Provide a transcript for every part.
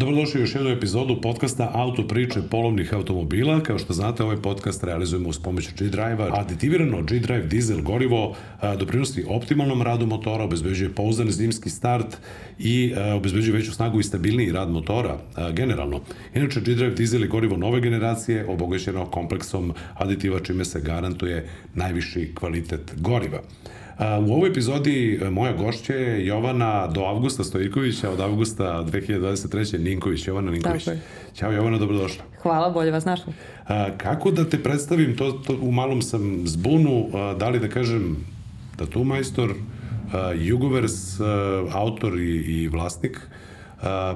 Dobrodošli u još jednu epizodu podcasta Auto priče polovnih automobila. Kao što znate, ovaj podcast realizujemo uz pomoć G-Drive-a. Aditivirano G-Drive dizel gorivo doprinosi optimalnom radu motora, obezbeđuje pouzdan zimski start i obezbeđuje veću snagu i stabilniji rad motora generalno. Inače, G-Drive dizel je gorivo nove generacije, obogaćeno kompleksom aditiva, čime se garantuje najviši kvalitet goriva. U ovoj epizodi e, moja gošća je Jovana do avgusta Stojikovića, od avgusta 2023. Ninković, Jovana Ninković. Tako je. Ćao Jovana, dobrodošla. Hvala, bolje vas našla. Kako da te predstavim, to, to u malom sam zbunu, da li da kažem tatu majstor, Jugovers, autor i, i vlasnik,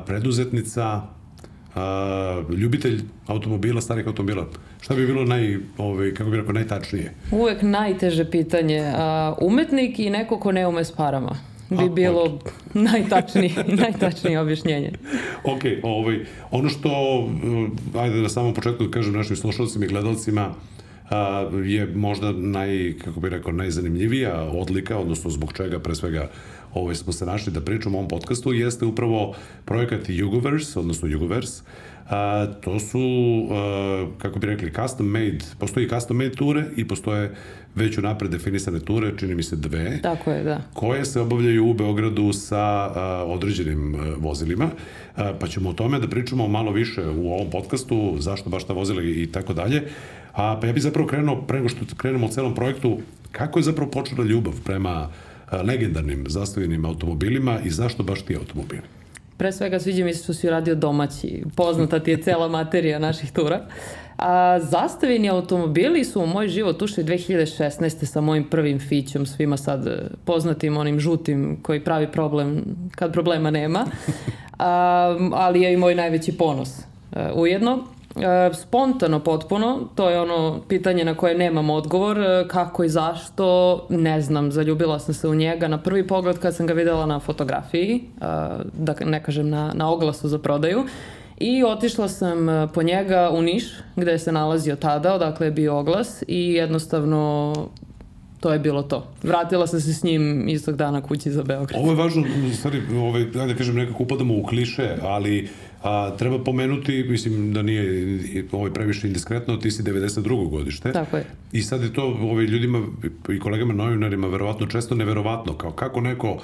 preduzetnica, uh, ljubitelj automobila, starih automobila, šta bi bilo naj, ovaj, kako bi rekao, najtačnije? Uvek najteže pitanje. Uh, umetnik i neko ko ne ume s parama bi A, bilo okay. najtačnije, najtačnije objašnjenje. ok, ovaj, ono što, ajde na samom početku da kažem našim slušalcima i gledalcima, a, je možda naj, kako bih rekao, najzanimljivija odlika, odnosno zbog čega pre svega ovaj, smo se našli da pričamo o ovom podcastu, jeste upravo projekat Jugoverse, odnosno Jugoverse, A, to su, a, kako bi rekli, custom made, postoji custom made ture i postoje već unapred definisane ture, čini mi se dve. Tako je, da. Koje se obavljaju u Beogradu sa a, određenim a, vozilima. A, pa ćemo o tome da pričamo malo više u ovom podcastu, zašto baš ta vozila i tako dalje. A, pa ja bih zapravo krenuo, pre nego što krenemo o celom projektu, kako je zapravo počela ljubav prema legendarnim zastavljenim automobilima i zašto baš ti automobili? Pre svega sviđa mi se što si uradio domaći. Poznata ti je cela materija naših tura. A, zastavljeni automobili su u moj život ušli 2016. sa mojim prvim fićom, svima sad e, poznatim onim žutim koji pravi problem kad problema nema. A, ali je i moj najveći ponos. E, ujedno, E, spontano potpuno, to je ono pitanje na koje nemam odgovor, e, kako i zašto, ne znam, zaljubila sam se u njega na prvi pogled kad sam ga videla na fotografiji, e, da ne kažem na, na oglasu za prodaju, I otišla sam po njega u Niš, gde se nalazio tada, odakle je bio oglas i jednostavno to je bilo to. Vratila sam se s njim istog dana kući za Beograd. Ovo je važno, stvari, ovaj, da kažem, nekako upadamo u kliše, ali A, treba pomenuti, mislim da nije ovaj previše indiskretno, ti si 92. godište. Tako je. I sad je to ovaj, ljudima i kolegama novinarima verovatno često neverovatno, kao kako neko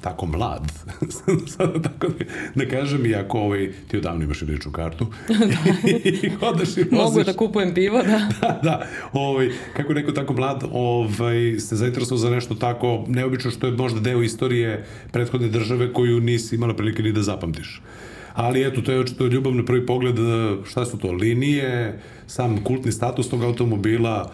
tako mlad, sada tako da, da kažem, iako ovaj, ti odavno imaš i ličnu kartu da. i hodaš i voziš. Mogu da kupujem pivo, da. da, da, ovaj, kako neko tako mlad ovaj, se zainteresovao za nešto tako neobično što je možda deo istorije prethodne države koju nisi imala prilike ni da zapamtiš ali eto, to je očito ljubav na prvi pogled, e, šta su to, linije, sam kultni status tog automobila,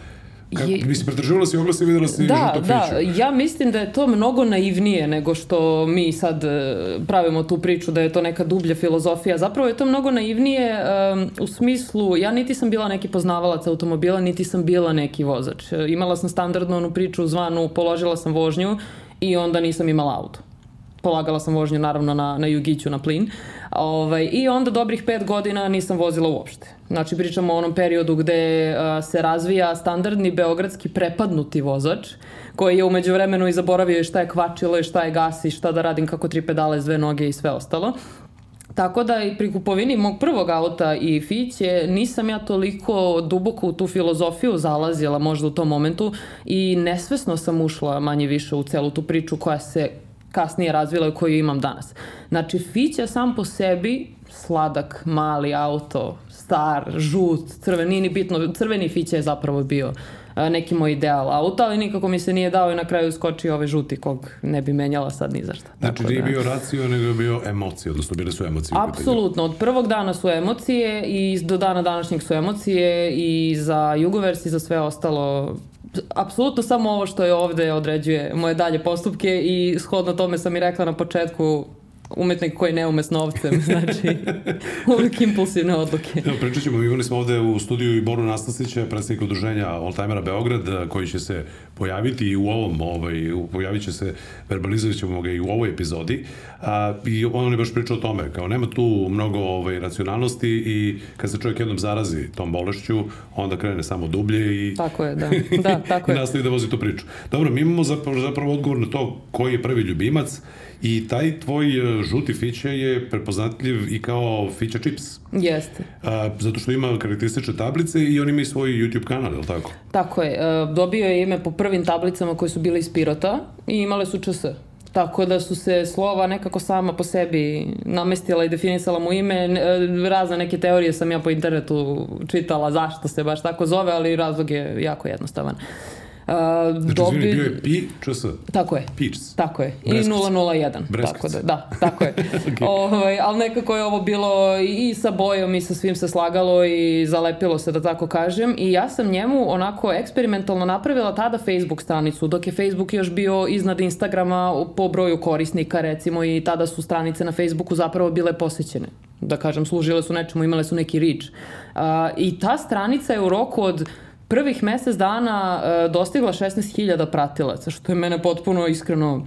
Kako, je... mislim, pretraživala si oglasi i videla si da, Da, ja mislim da je to mnogo naivnije nego što mi sad e, pravimo tu priču da je to neka dublja filozofija. Zapravo je to mnogo naivnije um, u smislu, ja niti sam bila neki poznavalac automobila, niti sam bila neki vozač. Imala sam standardnu onu priču zvanu, položila sam vožnju i onda nisam imala auto polagala sam vožnju naravno na, na jugiću na plin. Ovaj, I onda dobrih pet godina nisam vozila uopšte. Znači pričamo o onom periodu gde a, se razvija standardni beogradski prepadnuti vozač koji je umeđu vremenu i zaboravio i šta je kvačilo i šta je gasi, šta da radim, kako tri pedale, dve noge i sve ostalo. Tako da i pri kupovini mog prvog auta i Fiće nisam ja toliko duboko u tu filozofiju zalazila možda u tom momentu i nesvesno sam ušla manje više u celu tu priču koja se kasnije razvila i koju imam danas. Znači, Fića sam po sebi, sladak, mali auto, star, žut, crveni, ni bitno, crveni Fića je zapravo bio neki moj ideal auta, ali nikako mi se nije dao i na kraju skočio ovaj žuti kog ne bi menjala sad ni za šta. Znači nije da... bio racio, nego je bio emocije, odnosno bile su emocije. Apsolutno, od prvog dana su emocije i do dana današnjeg su emocije i za Jugovers i za sve ostalo apsolutno samo ovo što je ovde određuje moje dalje postupke i shodno tome sam i rekla na početku umetnik koji ne ume s novcem, znači uvijek impulsivne odluke. Evo, pričat ćemo, imali smo ovde u studiju i Boru Nastasića, predstavnika udruženja Oldtimera Beograd, koji će se pojaviti i u ovom, ovaj, pojavit će se, verbalizovat ćemo ga i u ovoj epizodi. A, I on je baš pričao o tome, kao nema tu mnogo ovaj, racionalnosti i kad se čovjek jednom zarazi tom bolešću, onda krene samo dublje i, tako je, da. Da, tako i nastavi da vozi tu priču. Dobro, mi imamo zapravo, zapravo odgovor na to koji je prvi ljubimac i taj tvoj žuti fiće je prepoznatljiv i kao fića chips. Jeste. A, zato što ima karakteristične tablice i on ima i svoj YouTube kanal, je li tako? Tako je. E, dobio je ime po prvim tablicama koje su bile iz Pirota i imale su ČS. Tako da su se slova nekako sama po sebi namestila i definisala mu ime. E, razne neke teorije sam ja po internetu čitala zašto se baš tako zove, ali razlog je jako jednostavan. Uh, znači, dobi... izvini, bio je Pi, ČS. Tako je. Pics. Tako je. I 001. Breskic. Tako da, da, tako je. okay. ovaj, ali nekako je ovo bilo i sa bojom i sa svim se slagalo i zalepilo se, da tako kažem. I ja sam njemu onako eksperimentalno napravila tada Facebook stranicu, dok je Facebook još bio iznad Instagrama po broju korisnika, recimo, i tada su stranice na Facebooku zapravo bile posećene da kažem, služile su nečemu, imale su neki rič. Uh, I ta stranica je u roku od prvih mesec dana e, dostigla 16.000 pratilaca, što je mene potpuno iskreno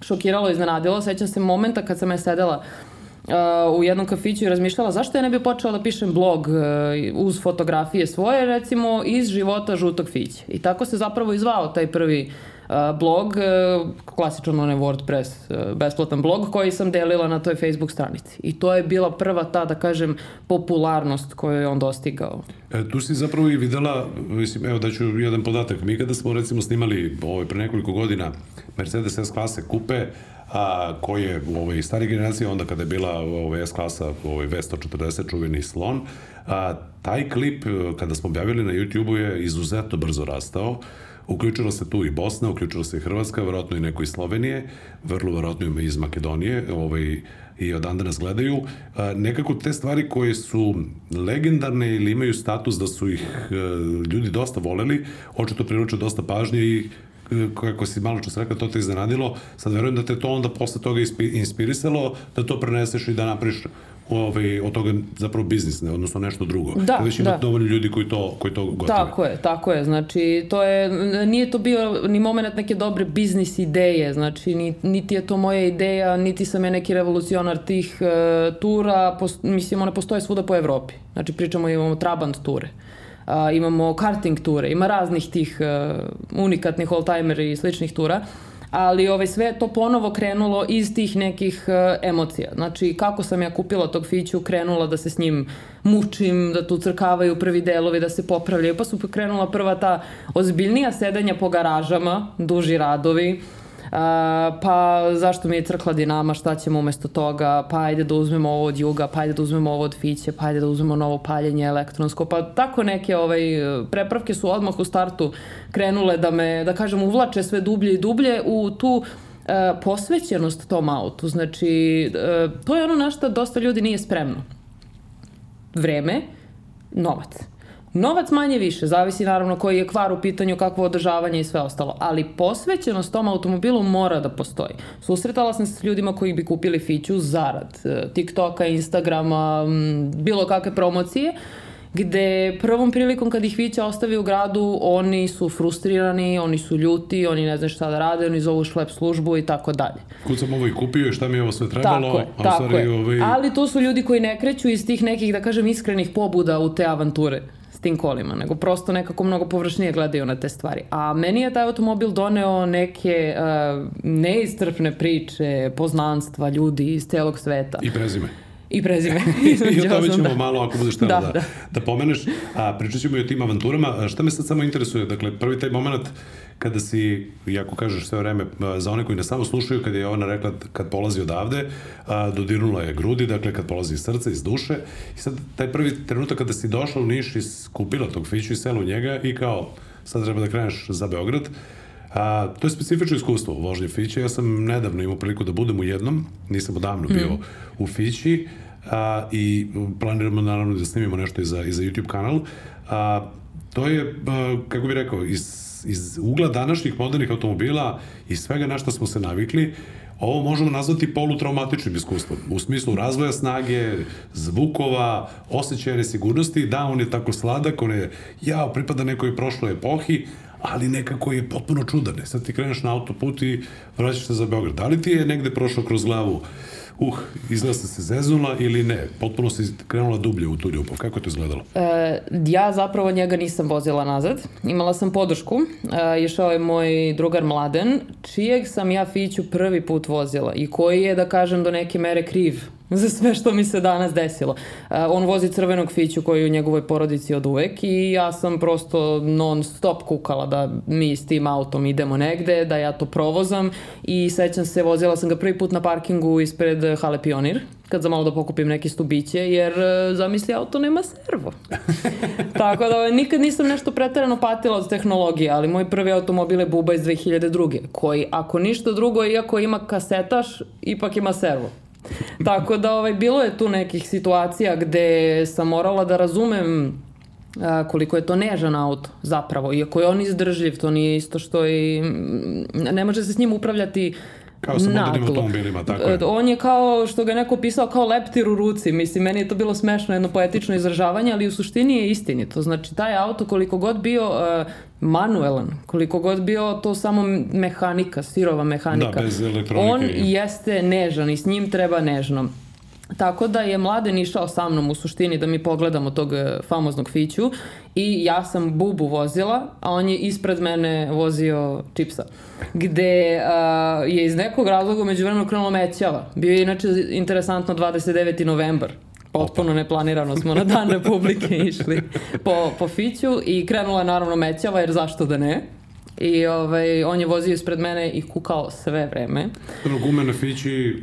šokiralo i iznenadilo. Sećam se momenta kad sam je sedela uh, u jednom kafiću i razmišljala zašto ja ne bi počela da pišem blog uh, uz fotografije svoje, recimo iz života žutog fića. I tako se zapravo izvao taj prvi blog, klasičan onaj WordPress besplatan blog koji sam delila na toj Facebook stranici. I to je bila prva ta, da kažem, popularnost koju je on dostigao. E, tu si zapravo i videla, mislim, evo daću jedan podatak. Mi kada smo recimo snimali ovaj, pre nekoliko godina Mercedes S klase kupe, a, koji je u ovoj stari generaciji, onda kada je bila ovaj, S klasa, ovaj V140 čuveni slon, a, taj klip kada smo objavili na YouTube-u je izuzetno brzo rastao. Uključila se tu i Bosna, uključila se i Hrvatska, verovatno i neko iz Slovenije, vrlo verovatno ima iz Makedonije, ovaj, i odande nas gledaju. Nekako te stvari koje su legendarne ili imaju status da su ih e, ljudi dosta voleli, očito priruče dosta pažnje i e, kako si malo čas rekao, to te iznenadilo, sad verujem da te to onda posle toga inspirisalo, da to preneseš i da napriš ovaj, od toga zapravo biznis, ne, odnosno nešto drugo. Da, da već ima da. dovoljno ljudi koji to, koji to gotove. Tako je, tako je. Znači, to je, nije to bio ni moment neke dobre biznis ideje, znači, niti je to moja ideja, niti sam ja neki revolucionar tih uh, tura, post, mislim, one postoje svuda po Evropi. Znači, pričamo, imamo Trabant ture. Uh, imamo karting ture, ima raznih tih uh, unikatnih oldtimer i sličnih tura. Uh, ali ovaj, sve to ponovo krenulo iz tih nekih uh, emocija. Znači, kako sam ja kupila tog fiću, krenula da se s njim mučim, da tu crkavaju prvi delovi, da se popravljaju, pa su krenula prva ta ozbiljnija sedanja po garažama, duži radovi, pa zašto mi je crkla dinama, šta ćemo umesto toga, pa ajde da uzmemo ovo od juga, pa ajde da uzmemo ovo od fiće, pa ajde da uzmemo novo paljenje elektronsko, pa tako neke ovaj, prepravke su odmah u startu krenule da me, da kažem, uvlače sve dublje i dublje u tu e, posvećenost tom autu. Znači, e, to je ono na što dosta ljudi nije spremno. Vreme, novac. Novac manje više, zavisi naravno koji je kvar u pitanju, kakvo održavanje i sve ostalo, ali posvećenost tom automobilu mora da postoji. Susretala sam se s ljudima koji bi kupili fiću zarad e, TikToka, Instagrama, bilo kakve promocije, gde prvom prilikom kad ih Vića ostavi u gradu, oni su frustrirani, oni su ljuti, oni ne znaju šta da rade, oni zovu šlep službu i tako dalje. Kud sam ovo i kupio i šta mi je ovo sve trebalo, tako je, a tako stvari, je. Ovaj... Ali to su ljudi koji ne kreću iz tih nekih, da kažem, iskrenih pobuda u te avanture tim kolima, nego prosto nekako mnogo površnije gledaju na te stvari. A meni je taj automobil doneo neke uh, neistrpne priče, poznanstva ljudi iz celog sveta. I prezime. I prezime. I o tome ćemo da. malo, ako budeš tela da, da, da. da pomeneš. A, pričat ćemo i o tim avanturama. Šta me sad samo interesuje? Dakle, prvi taj moment kada si, jako kažeš sve vreme, za one koji ne samo slušaju, kada je ona rekla kad polazi odavde, a, dodirnula je grudi, dakle kad polazi iz srca, iz duše. I sad taj prvi trenutak kada si došla u Niš i skupila tog fiću i sela u njega i kao, sad treba da kreneš za Beograd, A, to je specifično iskustvo u vožnje Fiće. Ja sam nedavno imao priliku da budem u jednom, nisam odavno bio mm. u Fići a, i planiramo naravno da snimimo nešto i za, i za YouTube kanal. A, to je, a, kako bih rekao, iz, iz ugla današnjih modernih automobila i svega na što smo se navikli, ovo možemo nazvati polutraumatičnim iskustvom. U smislu razvoja snage, zvukova, osjećaja nesigurnosti, da, on je tako sladak, on je, ja, pripada nekoj prošloj epohi, ali nekako je potpuno čudan. Sad ti kreneš na autoput i vraćaš se za Beograd. Da li ti je negde prošlo kroz glavu uh, izgleda se zeznula ili ne? Potpuno si krenula dublje u tu ljubav. Kako je to izgledalo? E, ja zapravo njega nisam vozila nazad. Imala sam podršku. E, išao je moj drugar Mladen, čijeg sam ja Fiću prvi put vozila i koji je, da kažem, do neke mere kriv za sve što mi se danas desilo. Uh, on vozi crvenog fiću koji je u njegovoj porodici od uvek i ja sam prosto non stop kukala da mi s tim autom idemo negde, da ja to provozam i sećam se, vozila sam ga prvi put na parkingu ispred Hale Pionir kad za malo da pokupim neke stubiće, jer e, zamisli auto nema servo. Tako da ovaj, nikad nisam nešto pretarano patila od tehnologije, ali moj prvi automobil je Buba iz 2002. koji ako ništa drugo, iako ima kasetaš, ipak ima servo. Tako da ovaj, bilo je tu nekih situacija gde sam morala da razumem a, koliko je to nežan auto zapravo. Iako je on izdržljiv, to nije isto što i... Ne može se s njim upravljati Kao sa modernim automobilima, tako je. On je kao, što ga je neko pisao, kao leptir u ruci. Mislim, meni je to bilo smešno, jedno poetično izražavanje, ali u suštini je istinito. Znači, taj auto koliko god bio uh, manuelan, koliko god bio to samo mehanika, sirova mehanika. Da, bez elektronike. On jeste nežan i s njim treba nežno. Tako da je Mladen išao sa mnom u suštini da mi pogledamo tog e, famoznog Fiću i ja sam Bubu vozila, a on je ispred mene vozio Čipsa. Gde a, je iz nekog razloga među vremenu krenulo mećava. Bio je inače interesantno 29. novembar. Potpuno neplanirano smo na dan Republike išli po, po Fiću i krenula je naravno mećava jer zašto da ne. I ovaj, on je vozio ispred mene i kukao sve vreme. Prvo, gume na Fići,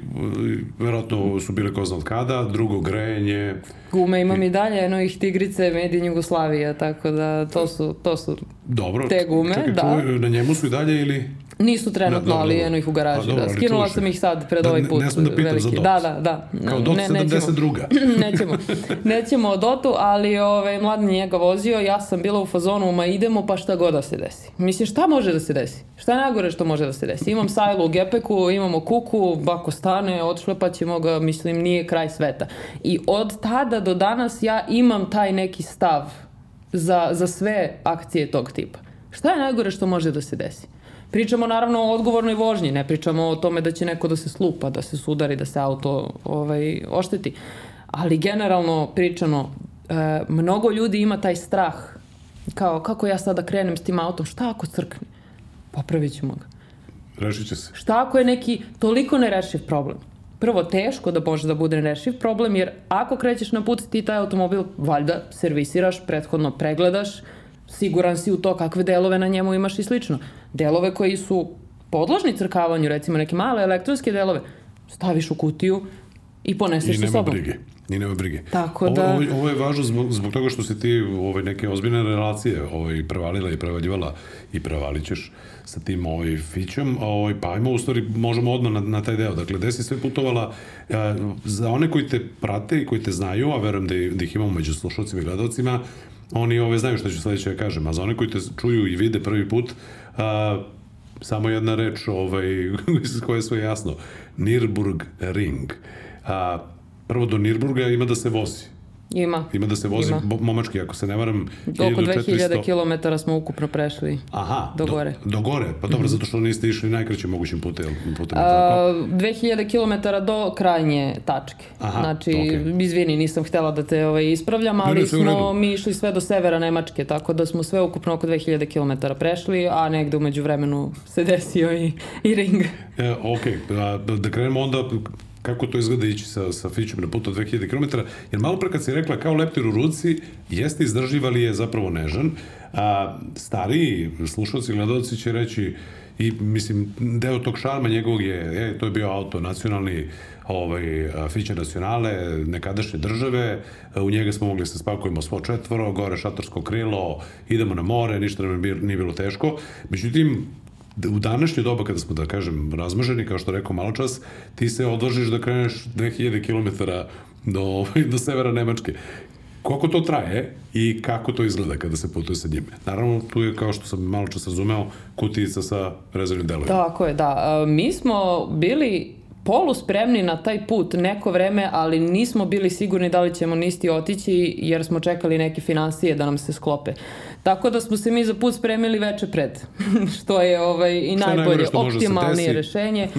verovatno su bile ko zna od kada, drugo grejanje. Gume imam i dalje, eno ih tigrice Made in Jugoslavija, tako da to su, to su Dobro, te gume. čekaj, da. na njemu su i dalje ili... Nisu trenutno, Da, ali eno ih u garaži. A, dobro, da. Skinula sam ih. sad pred Da, ovaj ne- put. ne smem da pitam veliki. za dot. Da, da, da. Kao dot Ne- nećemo. 72. nećemo. Nećemo o dotu, ali mladen je njega vozio, ja sam bila u fazonu, ma idemo pa šta god da se desi. Mislim, šta može da se desi? Šta je najgore što može da se desi? Imam sajlu u gepeku, imamo kuku, ako stane, odšlepaćemo ga, mislim, nije kraj sveta. I od tada do danas ja imam taj neki stav za, za sve akcije tog tipa. Šta je najgore što može da se desi? Pričamo naravno o odgovornoj vožnji, ne pričamo o tome da će neko da se slupa, da se sudari, da se auto ovaj, ošteti. Ali generalno pričano, e, mnogo ljudi ima taj strah. Kao, kako ja sada krenem s tim autom, šta ako crkne? Popravit ćemo ga. Rešit će se. Šta ako je neki toliko nerešiv problem? Prvo, teško da može da bude nerešiv problem, jer ako krećeš na put, ti taj automobil valjda servisiraš, prethodno pregledaš, siguran si u to kakve delove na njemu imaš i slično. Delove koji su podložni crkavanju, recimo neke male elektronske delove, staviš u kutiju i poneseš I sa nema sobom. brige. I nema brige. Tako ovo, da- Ovo, ovo je važno zbog, zbog toga što si ti ovaj, neke ozbiljne relacije ovaj, prevalila i prevaljivala i prevalit ćeš sa tim ovaj, fićom, ovaj, pa ajmo u stvari, možemo odmah na, na taj deo. Dakle, gde si sve putovala, e, za one koji te prate i koji te znaju, a verujem da, da ih imamo među slušalcima i gledalcima, oni ovaj, znaju što ću sledeće da kažem, a za one koji te čuju i vide prvi put, a, samo jedna reč ovaj, koja je sve jasno. Nürburgring. A, prvo do Nürburga ima da se vozi. Ima. Ima da se vozi Ima. momački, ako se ne varam, Oko 2000 1400 km smo ukupno prešli. Aha, do gore. Do, do gore, pa dobro, zato što niste išli najkraćim mogućim putem, putem A, tako? 2000 km do krajnje tačke. Aha, znači, okej. izvini, nisam htela da te ovaj, ispravljam, ali ne, redu. smo mi išli sve do severa Nemačke, tako da smo sve ukupno oko 2000 km prešli, a negde umeđu vremenu se desio i, i ring. E, ok, a, da krenemo onda kako to izgleda ići sa, sa Fićom na putu od 2000 km, jer malo pre kad si rekla kao leptir u ruci, jeste izdrživ, ali je zapravo nežan. A, stariji slušalci i gledalci će reći i mislim, deo tog šarma njegovog je, e, to je bio auto nacionalni ovaj, Fiće nacionale, nekadašnje države, u njega smo mogli se spakujemo svo četvoro, gore šatorsko krilo, idemo na more, ništa nam nije bilo teško. Međutim, u današnje doba kada smo, da kažem, razmaženi, kao što rekao malo čas, ti se odvažiš da kreneš 2000 km do, ovaj, do severa Nemačke. Koliko to traje i kako to izgleda kada se putuje sa njime? Naravno, tu je, kao što sam malo čas razumeo, kutijica sa rezervnim delovima. Tako je, da. A, Mi smo bili polu spremni na taj put neko vreme, ali nismo bili sigurni da li ćemo nisti otići jer smo čekali neke finansije da nam se sklope. Tako da smo se mi za put spremili veče pred, što je ovaj, i Što je najbolje, optimalnije rešenje.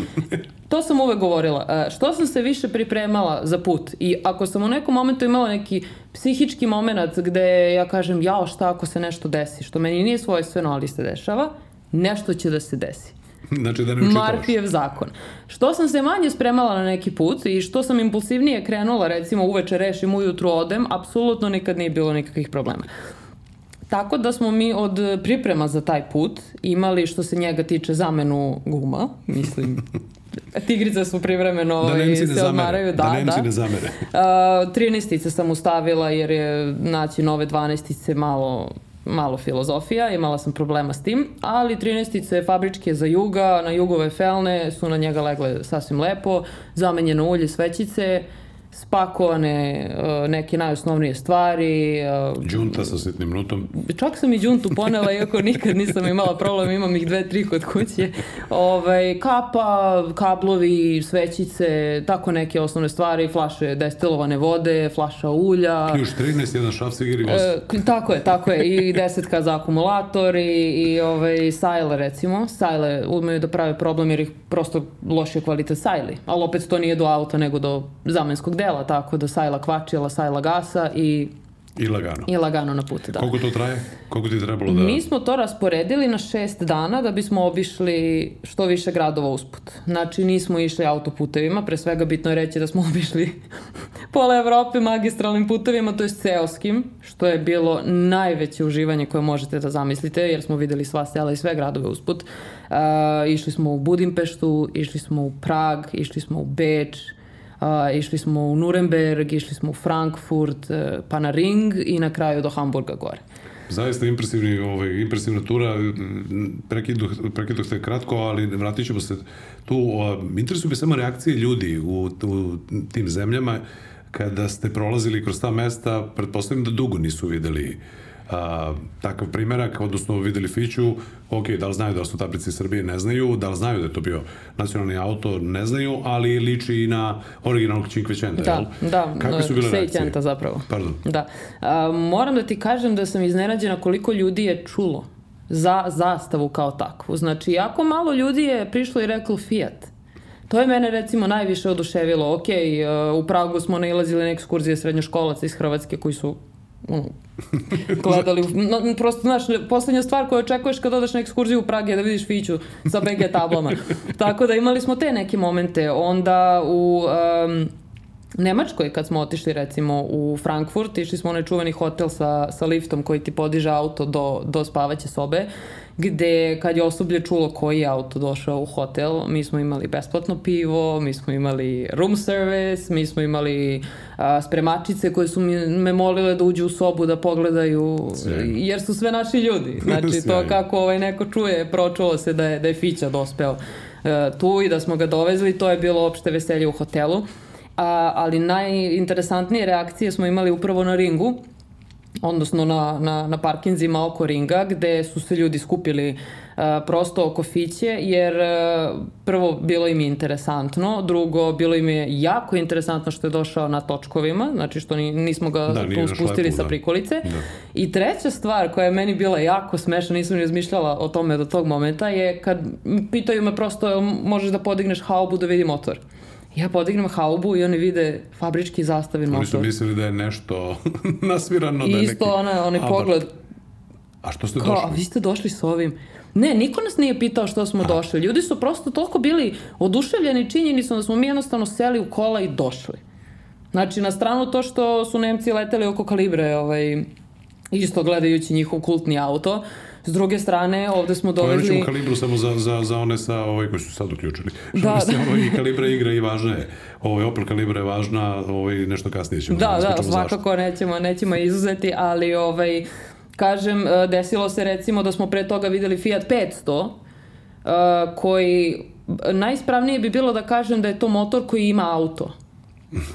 To sam uvek govorila. E, Što sam se više pripremala za put i ako sam u nekom momentu imala neki psihički moment gde ja kažem jao šta ako se nešto desi, što meni nije svojstveno, ali se dešava, nešto će da se desi. Znači da ne. Marfijev zakon. Što sam se manje spremala na neki put i što sam impulsivnije krenula, recimo uveče rešim, ujutru odem, apsolutno nikad nije bilo nikakvih problema. Tako da smo mi od priprema za taj put imali što se njega tiče zamenu guma, mislim, tigrice su privremeno Da ne se odmaraju. Da, Da, Nemci da. ne zamere. Uh, 13 sam ustavila jer je naći nove 12 malo malo filozofija, imala sam problema s tim, ali 13 fabričke za juga, na jugove felne su na njega legle sasvim lepo, zamenjeno ulje svećice, spakovane uh, neke najosnovnije stvari, uh, Džunta sa sitnim nutom. Čak sam i džuntu ponela, iako nikad nisam imala problem, imam ih dve, tri kod kuće. Ovaj, kapa, kablovi, svećice, tako neke osnovne stvari, flaše destilovane vode, flaša ulja. Ključ 13, jedan šaf cigar i voz. E, tako je, tako je. I desetka za akumulator i, i ovaj, sajle recimo. Sajle umeju da prave problem jer ih prosto lošije kvalitet sajli. Ali opet to nije do auta nego do zamenskog dela, tako da sajla kvačila, sajla gasa i, I lagano. i lagano na put. Da. Koliko to traje? Koliko ti je trebalo da... Mi smo to rasporedili na šest dana da bismo obišli što više gradova usput. Znači nismo išli autoputevima, pre svega bitno je reći da smo obišli pola Evrope magistralnim putevima, to je seoskim, što je bilo najveće uživanje koje možete da zamislite, jer smo videli sva sela i sve gradove usput. Uh, išli smo u Budimpeštu, išli smo u Prag, išli smo u Beč, Uh, išli smo u Nuremberg, išli smo u Frankfurt, uh, pa na Ring i na kraju do Hamburga gore. Zaista impresivni, ovaj, impresivna tura, prekidu, prekidu ste kratko, ali vratit ćemo se tu. Interesuju me samo reakcije ljudi u, u tim zemljama kada ste prolazili kroz ta mesta, pretpostavljam da dugo nisu videli a, takav primerak, odnosno videli Fiću, ok, da li znaju da su tablice Srbije, ne znaju, da li znaju da je to bio nacionalni auto, ne znaju, ali liči i na originalnog Cinquecenta, Da, jel? da, Kakve su bile reakcije? Zapravo. Pardon. Da. A, moram da ti kažem da sam iznenađena koliko ljudi je čulo za zastavu kao takvu. Znači, jako malo ljudi je prišlo i reklo Fiat. To je mene recimo najviše oduševilo. Ok, uh, u Pragu smo nailazili na ekskurzije srednjoškolaca iz Hrvatske koji su ono, gledali, u- no, prosto, znaš, poslednja stvar koju očekuješ kad odeš na ekskurziju u Prag je da vidiš Fiću sa BG tablama. Tako da imali smo te neke momente. Onda u um, Nemačkoj kad smo otišli recimo u Frankfurt, išli smo u onaj čuveni hotel sa, sa liftom koji ti podiže auto do, do spavaće sobe, gde kad je osoblje čulo koji je auto došao u hotel, mi smo imali besplatno pivo, mi smo imali room service, mi smo imali a, spremačice koje su mi, me molile da uđu u sobu da pogledaju, Sjajno. jer su sve naši ljudi. Znači to kako ovaj neko čuje, pročulo se da je, da je Fića dospeo e, tu i da smo ga dovezli, to je bilo opšte veselje u hotelu. A, ali najinteresantnije reakcije smo imali upravo na ringu, odnosno na, na, na parkinzima oko ringa, gde su se ljudi skupili uh, prosto oko fiće, jer uh, prvo bilo im je interesantno, drugo bilo im je jako interesantno što je došao na točkovima, znači što ni, nismo ga Da, tu spustili sa da. prikolice. Da. I treća stvar koja je meni bila jako smešna, nisam ni razmišljala o tome do tog momenta, je kad pitaju me prosto možeš da podigneš haubu da vidi motor. Ja podignem haubu i oni vide fabrički zastavin Oni su motor. mislili da je nešto nasvirano, da je neki... Isto ona, onaj abart. pogled, A što ste kao, a došli? vi ste došli s ovim. Ne, niko nas nije pitao što smo došli. Ljudi su prosto toliko bili oduševljeni činjenicom da smo mi jednostavno seli u kola i došli. Znači, na stranu to što su Nemci leteli oko kalibre, ovaj, isto gledajući njihov kultni auto. S druge strane, ovde smo Pomenut dovezli... ćemo kalibru samo za, za, za one sa ovaj, koji su sad uključili. Da, Da, da. da. Ovo, I kalibra igra i važna je. Ovaj, Opel kalibra je važna, ovaj, nešto kasnije ćemo Da, da, zašto. svakako nećemo, nećemo je izuzeti, ali ovaj, kažem, e, desilo se recimo da smo pre toga videli Fiat 500, e, koji, najispravnije bi bilo da kažem da je to motor koji ima auto.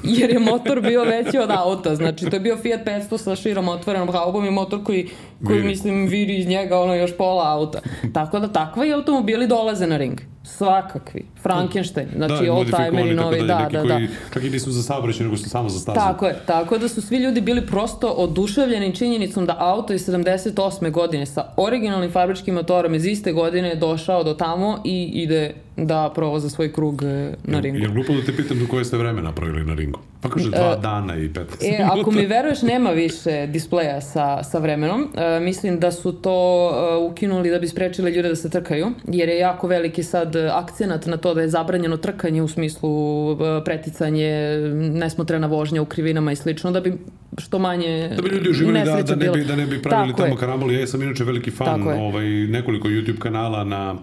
Jer je motor bio veći od auta, znači to je bio Fiat 500 sa širom otvorenom haubom i motor koji, koji Viri. mislim viri iz njega ono još pola auta. Tako da takvi automobili dolaze na ring. Svakakvi. Frankenstein, znači da, old-timeri novi, da, neki da, koji da. čak i nisu za saobraćaj, nego su samo za stazu. Tako je, tako da su svi ljudi bili prosto oduševljeni činjenicom da auto iz 78. godine sa originalnim fabričkim motorom iz iste godine je došao do tamo i ide da provoza svoj krug e, na ringu. Je, je glupo da te pitam do koje ste vreme napravili na ringu? Pa kaže dva uh, dana i 15 e, minuta. Ako mi veruješ, nema više displeja sa, sa vremenom. E, mislim da su to e, ukinuli da bi sprečili ljude da se trkaju, jer je jako veliki sad akcenat na to da je zabranjeno trkanje u smislu e, preticanje, nesmotrena vožnja u krivinama i slično, da bi što manje Da bi ljudi uživali da, da, ne bi, da ne bi pravili Tako tamo je. karamboli. Ja sam inače veliki fan ovaj, nekoliko YouTube kanala na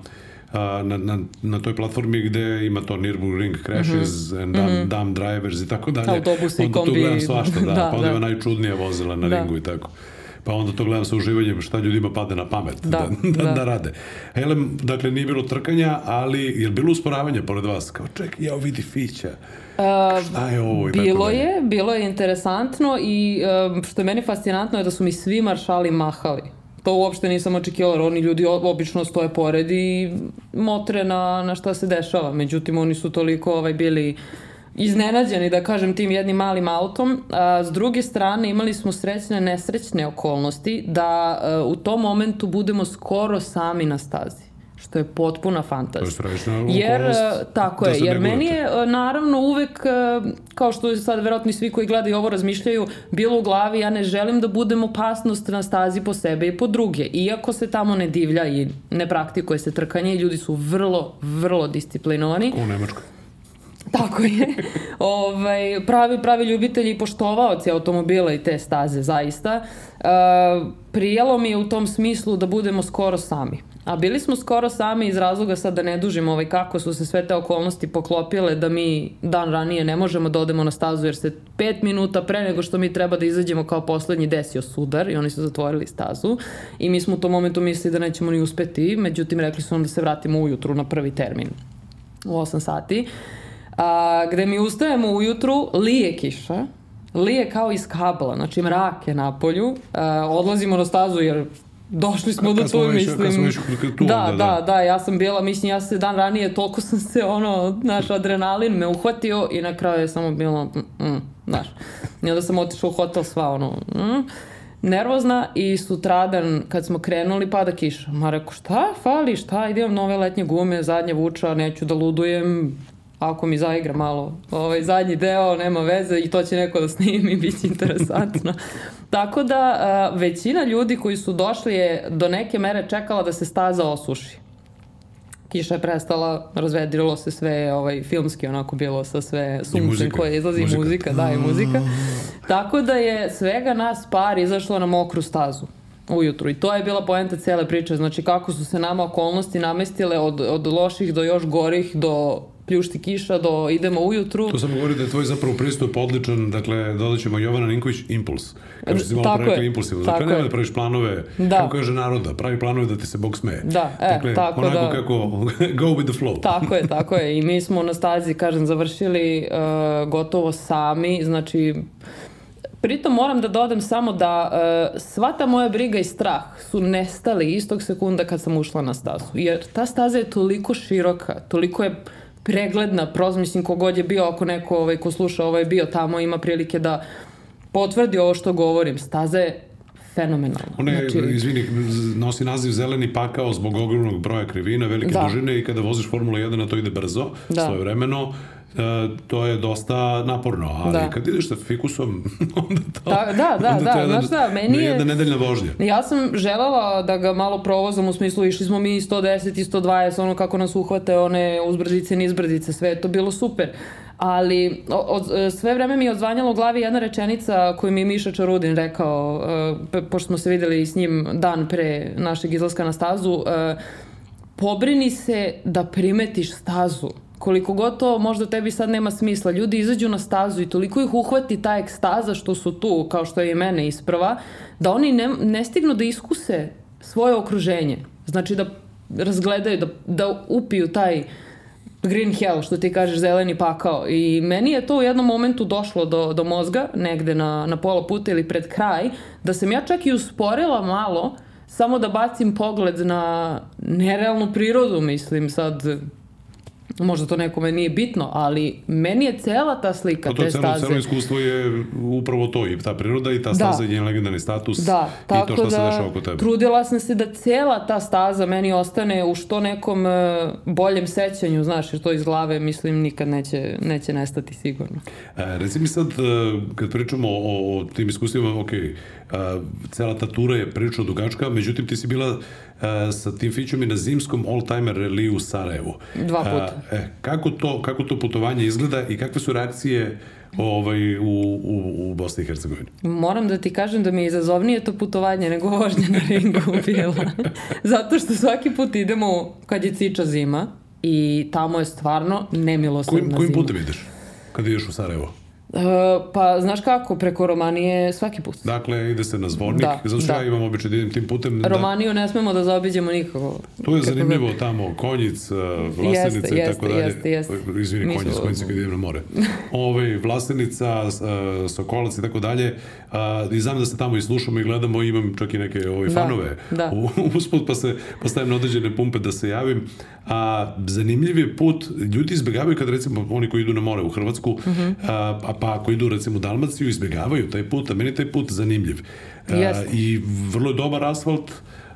na, na, na toj platformi gde ima to Nürburgring Crashes mm -hmm. and Dumb, mm -hmm. dumb Drivers i tako dalje. Autobusi i kombi. Onda tu gledam svašta, da, da pa onda da. ima najčudnije vozila na da. ringu i tako pa onda to gledam sa uživanjem šta ljudima pade na pamet da, da, da, da. rade. Elem, dakle, nije bilo trkanja, ali je bilo usporavanja pored vas? Kao, ček, ja vidi fića. Uh, šta je ovo? I bilo je, bilo je interesantno i uh, što je meni fascinantno je da su mi svi maršali mahali to uopšte nisam očekivala, oni ljudi obično stoje pored i motre na, na šta se dešava. Međutim, oni su toliko ovaj, bili iznenađeni, da kažem, tim jednim malim autom. A, s druge strane, imali smo srećne, nesrećne okolnosti da a, u tom momentu budemo skoro sami na stazi što je potpuna fantazija. To je strašna Jer, okolnost. tako da je, jer meni je naravno uvek, kao što sad verovatno i svi koji gledaju ovo razmišljaju, bilo u glavi, ja ne želim da budem opasnost na stazi po sebe i po druge. Iako se tamo ne divlja i ne praktikuje se trkanje, ljudi su vrlo, vrlo disciplinovani. U Nemačkoj. Tako je. ovaj, pravi, pravi ljubitelji i poštovaoci automobila i te staze, zaista. Uh, prijelo mi je u tom smislu da budemo skoro sami. A bili smo skoro sami iz razloga sad da ne dužimo ovaj, kako su se sve te okolnosti poklopile da mi dan ranije ne možemo da odemo na stazu jer se pet minuta pre nego što mi treba da izađemo kao poslednji desio sudar i oni su zatvorili stazu i mi smo u tom momentu mislili da nećemo ni uspeti, međutim rekli su nam da se vratimo ujutru na prvi termin u 8 sati. A, gde mi ustajemo ujutru, lije kiša, lije kao iz kabla, znači mrak je na polju, a, odlazimo na stazu jer Došli smo do tu, mislim. Kad smo išli tu, da, onda, da, da, ja sam bila, mislim, ja se dan ranije, toliko sam se, ono, naš adrenalin me uhvatio i na kraju je samo bilo, mm, mm, znaš. I onda sam otišla u hotel sva, ono, mm, nervozna i sutradan kad smo krenuli pada kiša. Ma rekao, šta fali, šta, idem nove letnje gume, zadnje vuča, neću da ludujem, ako mi zaigra malo ovaj zadnji deo, nema veze i to će neko da snimi, bit će interesantno. Tako da a, većina ljudi koji su došli je do neke mere čekala da se staza osuši. Kiša je prestala, razvedirilo se sve ovaj, filmski onako bilo sa sve suncem koje izlazi muzika. muzika, da i muzika. Tako da je svega nas par izašlo na mokru stazu ujutru. I to je bila poenta cele priče. Znači kako su se nama okolnosti namestile od, od loših do još gorih do pljušti kiša do idemo ujutru. To samo govori da je tvoj zapravo pristup odličan, dakle dodat ćemo Jovana Ninković impuls. Kao što si malo rekla impulsivno. Dakle, nema da praviš planove, da. kako kaže naroda, pravi planove da ti se Bog smeje. Da, e, dakle, tako onako da... kako go with the flow. Tako je, tako je. I mi smo na stazi, kažem, završili uh, gotovo sami, znači Pritom moram da dodam samo da uh, sva ta moja briga i strah su nestali istog sekunda kad sam ušla na stazu. Jer ta staza je toliko široka, toliko je pregledna, proz, mislim, kogod je bio, ako neko ovaj, ko sluša ovaj bio tamo, ima prilike da potvrdi ovo što govorim. Staza je fenomenalno. Ona je, znači... izvini, nosi naziv zeleni pakao zbog ogromnog broja krivina, velike da. dužine i kada voziš Formula 1 na to ide brzo, da. svoje vremeno, E, to je dosta naporno, ali da. kad ideš sa fikusom, onda to... Da, da, da, da, da znaš šta, meni je... Jedna nedeljna vožnja. Ja sam želela da ga malo provozam, u smislu išli smo mi 110 i 120, ono kako nas uhvate, one uzbrdice, nizbrdice, sve je to bilo super. Ali od, sve vreme mi je odzvanjala u glavi jedna rečenica koju mi je Miša Čarudin rekao, uh, pošto smo se videli s njim dan pre našeg izlaska na stazu, uh, pobrini se da primetiš stazu koliko god to možda tebi sad nema smisla, ljudi izađu na stazu i toliko ih uhvati ta ekstaza što su tu, kao što je i mene isprva, da oni ne, ne stignu da iskuse svoje okruženje. Znači da razgledaju, da, da upiju taj green hell, što ti kažeš, zeleni pakao. I meni je to u jednom momentu došlo do, do mozga, negde na, na pola puta ili pred kraj, da sam ja čak i usporila malo, samo da bacim pogled na nerealnu prirodu, mislim sad, možda to nekome nije bitno, ali meni je cela ta slika Pa to te celo, staze. celo iskustvo je upravo to, i ta priroda i ta Da. staza i njen legendarni status Da, i to što se da dešava oko tebe. trudila sam se da cela ta staza meni ostane u što nekom e, boljem sećanju, znaš, jer to iz glave mislim nikad neće, neće nestati sigurno. E, reci mi sad, e, kad pričamo o, o tim iskustvima, ok, e, cela ta tura je prilično dugačka, međutim ti si bila sa tim fićom i na zimskom all-timer reliju u Sarajevu. Dva puta. E, e, kako, to, kako to putovanje izgleda i kakve su reakcije ovaj, u, u, u Bosni i Hercegovini? Moram da ti kažem da mi je izazovnije to putovanje nego vožnja na ringu bila. Zato što svaki put idemo kad je ciča zima i tamo je stvarno nemilosrdna Kojim, kojim zima. putem ideš kad ideš u Sarajevo? E, pa, znaš kako, preko Romanije svaki put. Dakle, ide se na zvornik, Da, zato što da. ja imam običaj da idem tim putem. Da, Romaniju ne smemo da zaobiđemo nikako. To je zanimljivo tamo, Konjic, uh, Vlasenica i tako dalje. jeste, jeste. Izvini, Konjic, smo- Konjic kad idem na more. Ove, Vlasenica, uh, Sokolac i tako dalje. Uh, I znam da se tamo i slušamo i gledamo, imam čak i neke ove, Da, fanove da. u, usput, pa se postavim na određene pumpe da se javim. A, zanimljiv je put, ljudi izbegavaju kad recimo oni koji idu na more u Hrvatsku, Mhm. a, a pa ako idu recimo u Dalmaciju, izbegavaju taj put, a meni taj put zanimljiv. A. I vrlo je dobar asfalt,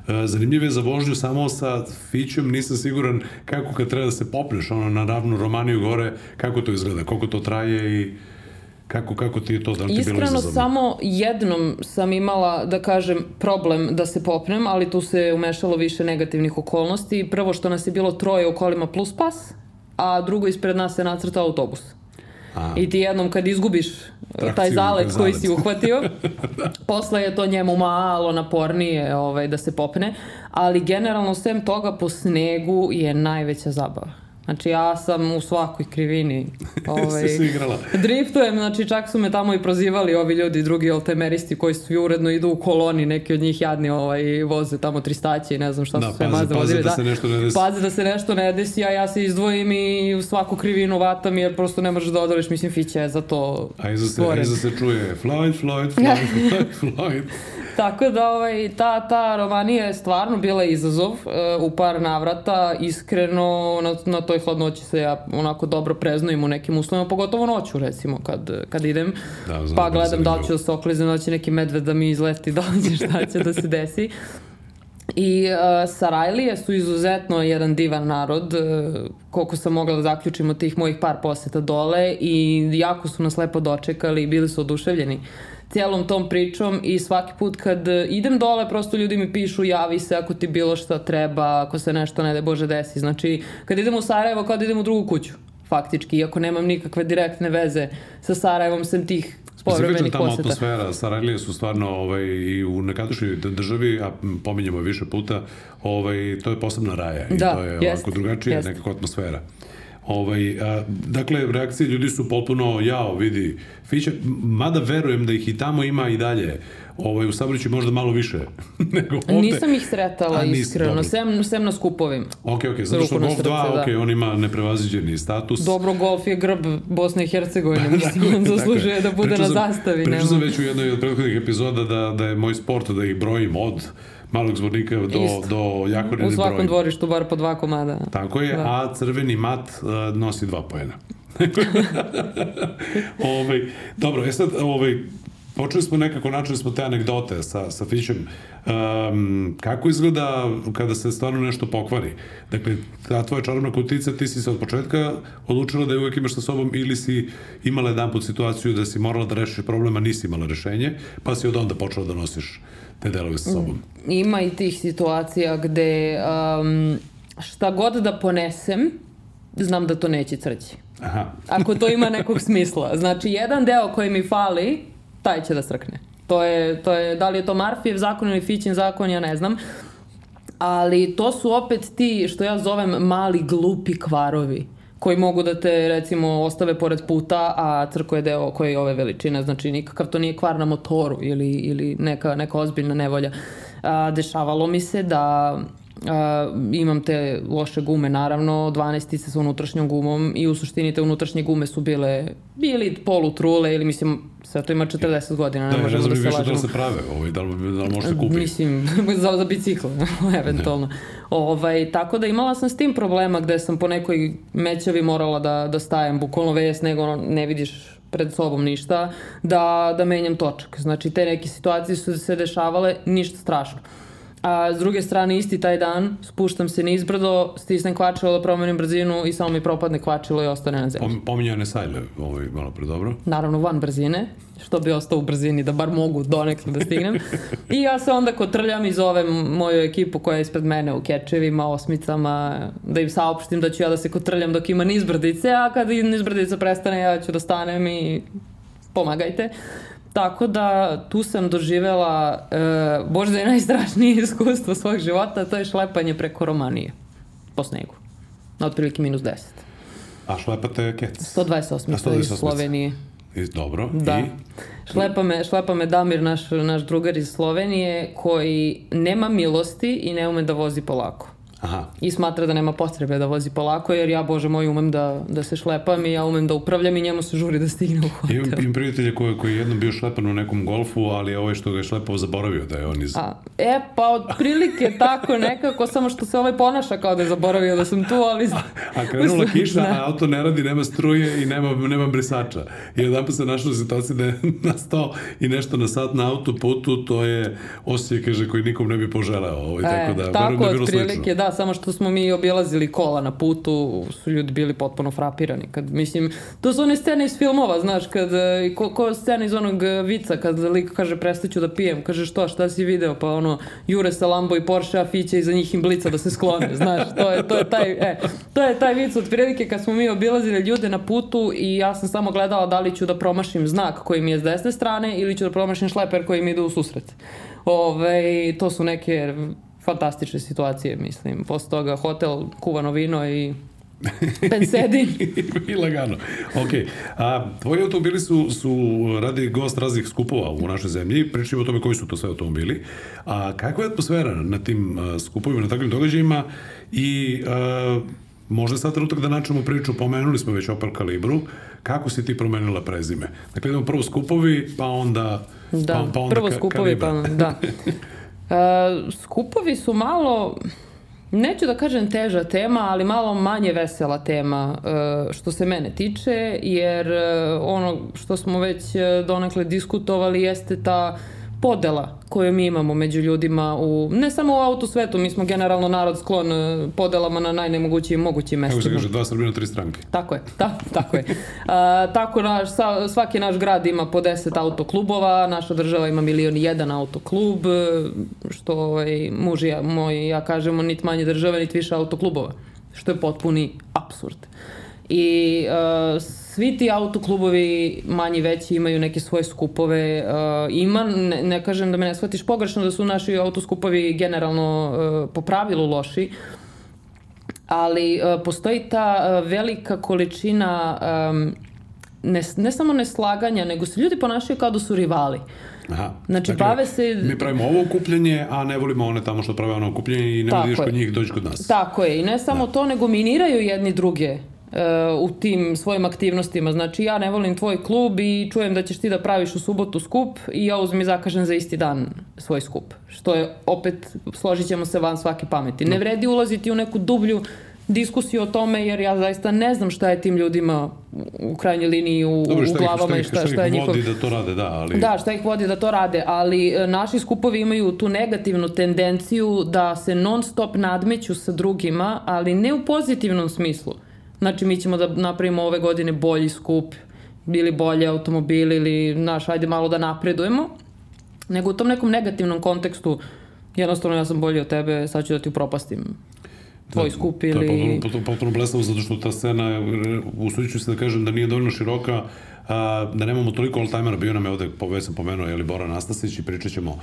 E, Zanimljiv je za vožnju samo sa fićom, nisam siguran kako kad treba da se popneš ono, na ravnu Romaniju gore, kako to izgleda, koliko to traje i kako, kako ti je to, da li ti je bilo Iskreno, izazovno? samo jednom sam imala, da kažem, problem da se popnem, ali tu se umešalo više negativnih okolnosti. Prvo što nas je bilo troje u kolima plus pas, a drugo ispred nas se nacrtao autobus. A, I ti jednom kad izgubiš Trakciju, taj zalet zalet. koji si uhvatio, posle je to njemu malo napornije ovaj, da se popne, ali generalno sem toga po snegu je najveća zabava. Znači ja sam u svakoj krivini. Ovaj, si igrala. Driftujem, znači čak su me tamo i prozivali ovi ljudi, drugi oltemeristi koji su uredno idu u koloni, neki od njih jadni ovaj, voze tamo tristaće i ne znam šta Da, su sve mazde vozili. da se nešto ne desi. Paze da se nešto ne desi, a ja se izdvojim i u svaku krivinu vatam jer prosto ne možeš da odoliš, mislim, Fića je za to a iza se, stvoren. iza se čuje Floyd, Floyd, Floyd, Floyd, Floyd. Tako da ovaj, ta, ta romanija je stvarno bila izazov e, u par navrata. Iskreno na, na toj hladnoći se ja onako dobro preznujem u nekim uslovima, pogotovo noću recimo kad, kad idem. Da, znam, pa da gledam da li ću da se okliznem, da će neki medved da mi izleti, da li će šta će da se desi. I uh, Sarajlije su izuzetno jedan divan narod, uh, koliko sam mogla da zaključim od tih mojih par poseta dole i jako su nas lepo dočekali i bili su oduševljeni cijelom tom pričom i svaki put kad uh, idem dole prosto ljudi mi pišu javi se ako ti bilo šta treba, ako se nešto ne de Bože desi. Znači kad idem u Sarajevo kao da idem u drugu kuću faktički, iako nemam nikakve direktne veze sa Sarajevom sem tih povremenih tamo poseta. atmosfera, Sarajlije su stvarno ovaj, i u nekadašnjoj državi, a m, pominjemo više puta, ovaj, to je posebna raja i Da, to je jeste, ovako drugačija jeste. nekako atmosfera. Ovaj, a, dakle, reakcije ljudi su potpuno jao, vidi, Fića, mada verujem da ih i tamo ima i dalje, ovaj, u Sabriću možda malo više nego ovde. Nisam ih sretala A, nisi, iskreno, dobro. sem, sem na skupovima. Ok, ok, zato što Golf 2, srce, da. ok, on ima neprevaziđeni status. Dobro, golf je grb Bosne i Hercegovine, mislim, on zaslužuje da bude na zastavi. Pričao sam već u jednoj od prethodnih epizoda da, da je moj sport da ih brojim od malog zvornika do, Isto. do Jakorine U svakom brojim. dvorištu bar po dva komada. Tako je, Da. a crveni mat uh, nosi dva pojena. ovaj, dobro, e sad, ovaj, počeli smo nekako, načeli smo te anegdote sa, sa Fićem. Um, kako izgleda kada se stvarno nešto pokvari? Dakle, ta tvoja čarobna kutica, ti si se od početka odlučila da je uvek imaš sa sobom ili si imala jedan put situaciju da si morala da rešiš problema, nisi imala rešenje, pa si od onda počela da nosiš te delove sa sobom. Ima i tih situacija gde um, šta god da ponesem, znam da to neće crći. Aha, Ako to ima nekog smisla. Znači, jedan deo koji mi fali, taj će da srkne. To je, to je, da li je to Marfijev zakon ili Fićin zakon, ja ne znam. Ali to su opet ti, što ja zovem, mali glupi kvarovi koji mogu da te recimo ostave pored puta, a crko je deo koji je ove veličine, znači nikakav to nije kvar na motoru ili, ili neka, neka ozbiljna nevolja. A, dešavalo mi se da A, imam te loše gume, naravno, 12 sa unutrašnjom gumom i u suštini te unutrašnje gume su bile bili polutrule ili mislim sve to ima 40 godina, ne da, možemo da se lažemo. Da, da li se prave, ovaj, da li, da li može se kupiti? Mislim, za, za bicikl, eventualno. Ovaj, tako da imala sam s tim problema gde sam po nekoj mećavi morala da, da stajem, bukvalno ves, nego ne vidiš pred sobom ništa, da, da menjam točak. Znači, te neke situacije su se dešavale, ništa strašno. A s druge strane, isti taj dan, spuštam se nizbrdo, stisnem kvačilo da promenim brzinu i samo mi propadne kvačilo i ostane na zemlji. Pominjao ne sajle, ovaj, malo pre dobro. Naravno, van brzine, što bi ostao u brzini, da bar mogu donekle da stignem. I ja se onda kotrljam i zovem moju ekipu koja je ispred mene u kečevima, osmicama, da im saopštim da ću ja da se kotrljam dok ima nizbrdice, a kad nizbrdica prestane, ja ću da stanem i pomagajte. Tako da tu sam doživela e, možda je najstrašnije iskustvo svog života, to je šlepanje preko Romanije po snegu. Na otprilike minus 10. A šlepate kec? 128. 128. iz Slovenije. I, dobro. Da. I? Šlepa me, šlepa me Damir, naš, naš drugar iz Slovenije, koji nema milosti i ne ume da vozi polako. Aha. I smatra da nema potrebe da vozi polako, jer ja, bože moj, umem da, da se šlepam i ja umem da upravljam i njemu se žuri da stigne u hotel. Imam, imam prijatelja koji, koji je jednom bio šlepan u nekom golfu, ali ovaj što ga je šlepao zaboravio da je on iz... A, e, pa otprilike tako nekako, samo što se ovaj ponaša kao da je zaboravio da sam tu, ali... A krenula kiša, a auto ne radi, nema struje i nema, nema brisača. I jedan pa se našao u situaciji da je nastao i nešto na sat na autoputu, to je osjećaj, kaže, koji nikom ne bi poželeo. Ovaj, e, tako da, tako, da bilo otprilike, slično. da, samo što smo mi obilazili kola na putu, su ljudi bili potpuno frapirani. Kad, mislim, to su one scene iz filmova, znaš, kad, ko, ko scena iz onog vica, kad lik kaže prestaću da pijem, kaže što, šta si video, pa ono, jure sa Lambo i Porsche, a Fiće iza njih im blica da se sklone, znaš, to je, to je taj, e, to je taj vic od prilike kad smo mi obilazili ljude na putu i ja sam samo gledala da li ću da promašim znak koji mi je s desne strane ili ću da promašim šleper koji mi ide u susret. Ove, to su neke fantastične situacije, mislim. Posle toga hotel, kuvano vino i Pensedin. I lagano. Ok. A, tvoji automobili su, su radi gost raznih skupova u našoj zemlji. Pričamo o tome koji su to sve automobili. A kakva je atmosfera na tim skupovima, na takvim događajima i a, možda sad trenutak da načnemo priču, pomenuli smo već Opel Kalibru, kako si ti promenila prezime? Dakle, idemo prvo skupovi, pa onda... Da, pa, pa onda prvo skupovi, pa da. Uh, skupovi su malo, neću da kažem teža tema, ali malo manje vesela tema uh, što se mene tiče, jer uh, ono što smo već donekle diskutovali jeste ta podela koju mi imamo među ljudima u, ne samo u autosvetu, mi smo generalno narod sklon podelama na najnemogućim mogućim mestima. Kako se kaže, dva Srbina, tri stranke. Tako je, da, tako je. A, tako naš, svaki naš grad ima po 10 autoklubova, naša država ima milion i jedan autoklub, što ovaj, muž i ja, moj ja kažemo nit manje države, nit više autoklubova, što je potpuni absurd. I uh, svi ti autoklubovi manji veći imaju neke svoje skupove. Uh, ima, ne, ne kažem da me ne shvatiš pogrešno da su naši autoskupovi generalno uh, po pravilu loši, ali uh, postoji ta uh, velika količina um, ne, ne samo neslaganja, nego se ljudi ponašaju kao da su rivali. Aha. Znači, dakle, bave se... Mi pravimo ovo okupljanje, a ne volimo one tamo što prave ono okupljanje i ne vidiš kod njih, dođi kod nas. Tako je. I ne samo da. to, nego miniraju jedni druge u tim svojim aktivnostima. Znači ja ne volim tvoj klub i čujem da ćeš ti da praviš u subotu skup i ja uzmem i zakažem za isti dan svoj skup. Što je opet, složit ćemo se van svake pameti. Ne vredi ulaziti u neku dublju diskusiju o tome jer ja zaista ne znam šta je tim ljudima u krajnjoj liniji u, Dobro, šta u glavama ih, šta, šta, šta, šta ih njihov... vodi da to rade, da, ali... Da, šta ih vodi da to rade, ali e, naši skupovi imaju tu negativnu tendenciju da se non stop nadmeću sa drugima, ali ne u pozitivnom smislu. Znači mi ćemo da napravimo ove godine bolji skup ili bolje automobili ili naš, ajde malo da napredujemo, nego u tom nekom negativnom kontekstu jednostavno ja sam bolji od tebe, sad ću da ti upropastim tvoj da, skup ili... To je potpuno, potpuno blesavo zato što ta scena, usudit ću se da kažem da nije dovoljno široka, a, da nemamo toliko all-timera, bio nam je ovde, već sam pomenuo, je li Bora Nastasić i pričat ćemo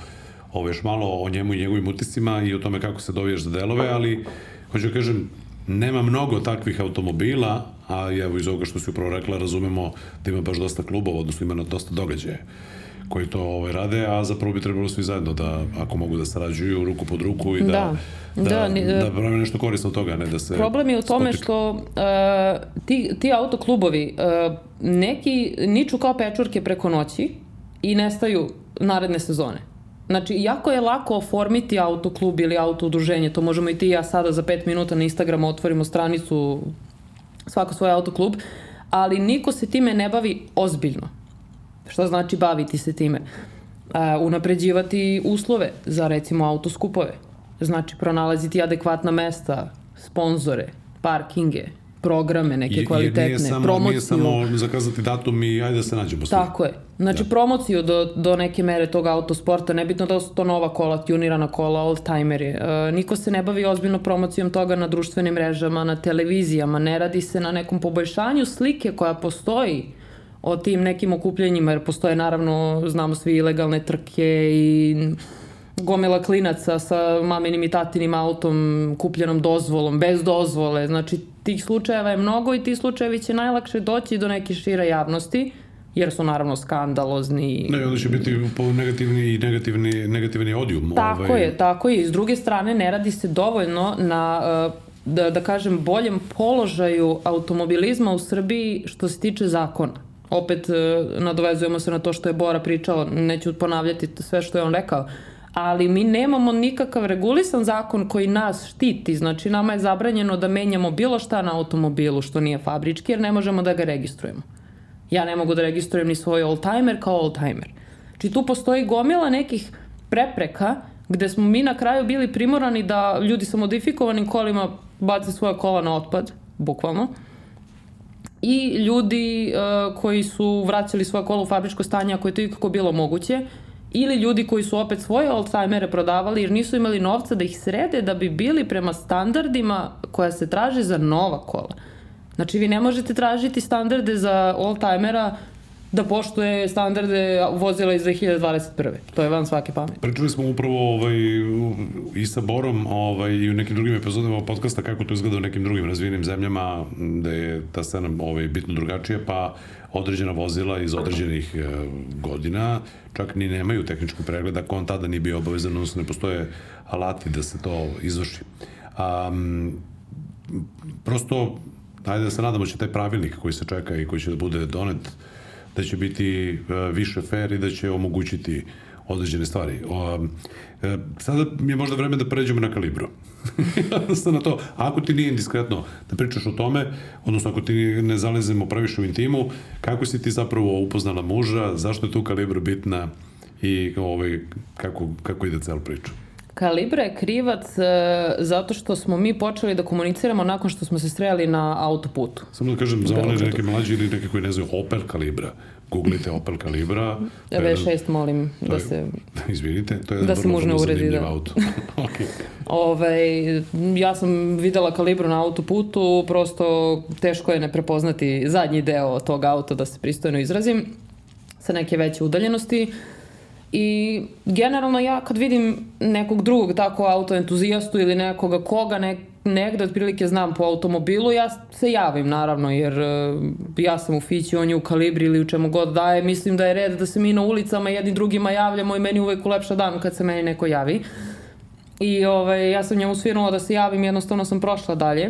ovo još malo o njemu i njegovim utiscima i o tome kako se dovijaš za delove, ali hoću da kažem, nema mnogo takvih automobila, a evo iz ovoga što si upravo rekla, razumemo da ima baš dosta klubova, odnosno ima dosta događaja koji to ovaj, rade, a zapravo bi trebalo svi zajedno da, ako mogu da sarađuju ruku pod ruku i da, da, da, da, ni, da prave nešto korisno od toga, ne da se... Problem je u tome spotik... što uh, ti, ti autoklubovi, uh, neki niču kao pečurke preko noći i nestaju naredne sezone. Znači, jako je lako oformiti autoklub ili autoudruženje, to možemo i ti i ja sada za 5 minuta na Instagramu otvorimo stranicu svako svoj autoklub, ali niko se time ne bavi ozbiljno. Šta znači baviti se time? Uh, unapređivati uslove za recimo autoskupove. Znači pronalaziti adekvatna mesta, sponzore, parkinge, programe neke kvalitetne, nije samo, promociju. Nije samo zakazati datum i ajde da se nađemo. Tako je. Znači da. promociju do, do neke mere tog autosporta, nebitno da su to nova kola, tunirana kola, old-timeri. Uh, niko se ne bavi ozbiljno promocijom toga na društvenim mrežama, na televizijama, ne radi se na nekom poboljšanju slike koja postoji o tim nekim okupljenjima, jer postoje naravno, znamo svi ilegalne trke i gomila klinaca sa maminim i tatinim autom, kupljenom dozvolom, bez dozvole. Znači, tih slučajeva je mnogo i ti slučajevi će najlakše doći do neke šire javnosti, jer su naravno skandalozni. Ne, onda će biti negativni i negativni, negativni odijum. Tako ovaj... je, tako je. I s druge strane, ne radi se dovoljno na uh, da, da kažem, boljem položaju automobilizma u Srbiji što se tiče zakona opet e, nadovezujemo se na to što je Bora pričao, neću ponavljati sve što je on rekao, ali mi nemamo nikakav regulisan zakon koji nas štiti, znači nama je zabranjeno da menjamo bilo šta na automobilu što nije fabrički jer ne možemo da ga registrujemo. Ja ne mogu da registrujem ni svoj oldtimer kao oldtimer. Znači tu postoji gomila nekih prepreka gde smo mi na kraju bili primorani da ljudi sa modifikovanim kolima bace svoje kola na otpad, bukvalno, i ljudi uh, koji su vraćali svoje kola u fabričko stanje ako je to ikako bilo moguće ili ljudi koji su opet svoje oldtimere prodavali jer nisu imali novca da ih srede da bi bili prema standardima koja se traže za nova kola. Znači vi ne možete tražiti standarde za oldtimera da poštuje standarde vozila iz 2021. To je van svake pameti. Pričali smo upravo ovaj, i sa Borom ovaj, i u nekim drugim epizodama podcasta kako to izgleda u nekim drugim razvijenim zemljama da je ta scena ovaj, bitno drugačija, pa određena vozila iz određenih e, godina čak ni nemaju tehnički pregled ako on tada nije bio obavezan, odnosno ne postoje alati da se to izvrši. Um, prosto, ajde da se nadamo da će taj pravilnik koji se čeka i koji će da bude donet da će biti e, više fair i da će omogućiti određene stvari. O, e, sada mi je možda vreme da pređemo na kalibru. odnosno na to, ako ti nije indiskretno da pričaš o tome, odnosno ako ti ne zalezemo previše u intimu, kako si ti zapravo upoznala muža, zašto je tu kalibru bitna i ovaj, kako, kako ide cel priča? Kalibra je krivac uh, zato što smo mi počeli da komuniciramo nakon što smo se sreli na autoputu. Samo da kažem, za one neke mlađe ili neke koji ne znaju Opel Kalibra, googlite Opel Kalibra. V6 molim da je, se... Izvinite, to je da se mužno uredi, da. auto. okay. Ove, ja sam videla Kalibru na autoputu, prosto teško je ne prepoznati zadnji deo tog auta, da se pristojno izrazim, sa neke veće udaljenosti. I generalno ja kad vidim nekog drugog tako autoentuzijastu ili nekoga koga ne, negde otprilike znam po automobilu, ja se javim naravno jer uh, ja sam u Fići, on je u Kalibri ili u čemu god daje. Mislim da je red da se mi na ulicama jedni drugima javljamo i meni uvek ulepša dan kad se meni neko javi. I ovaj, ja sam njemu svirnula da se javim, jednostavno sam prošla dalje.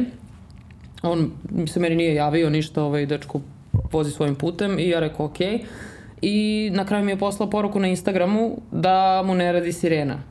On se meni nije javio ništa, ovaj, dečko vozi svojim putem i ja rekao okej. Okay i na kraju mi je poslao poruku na Instagramu da mu ne radi sirena.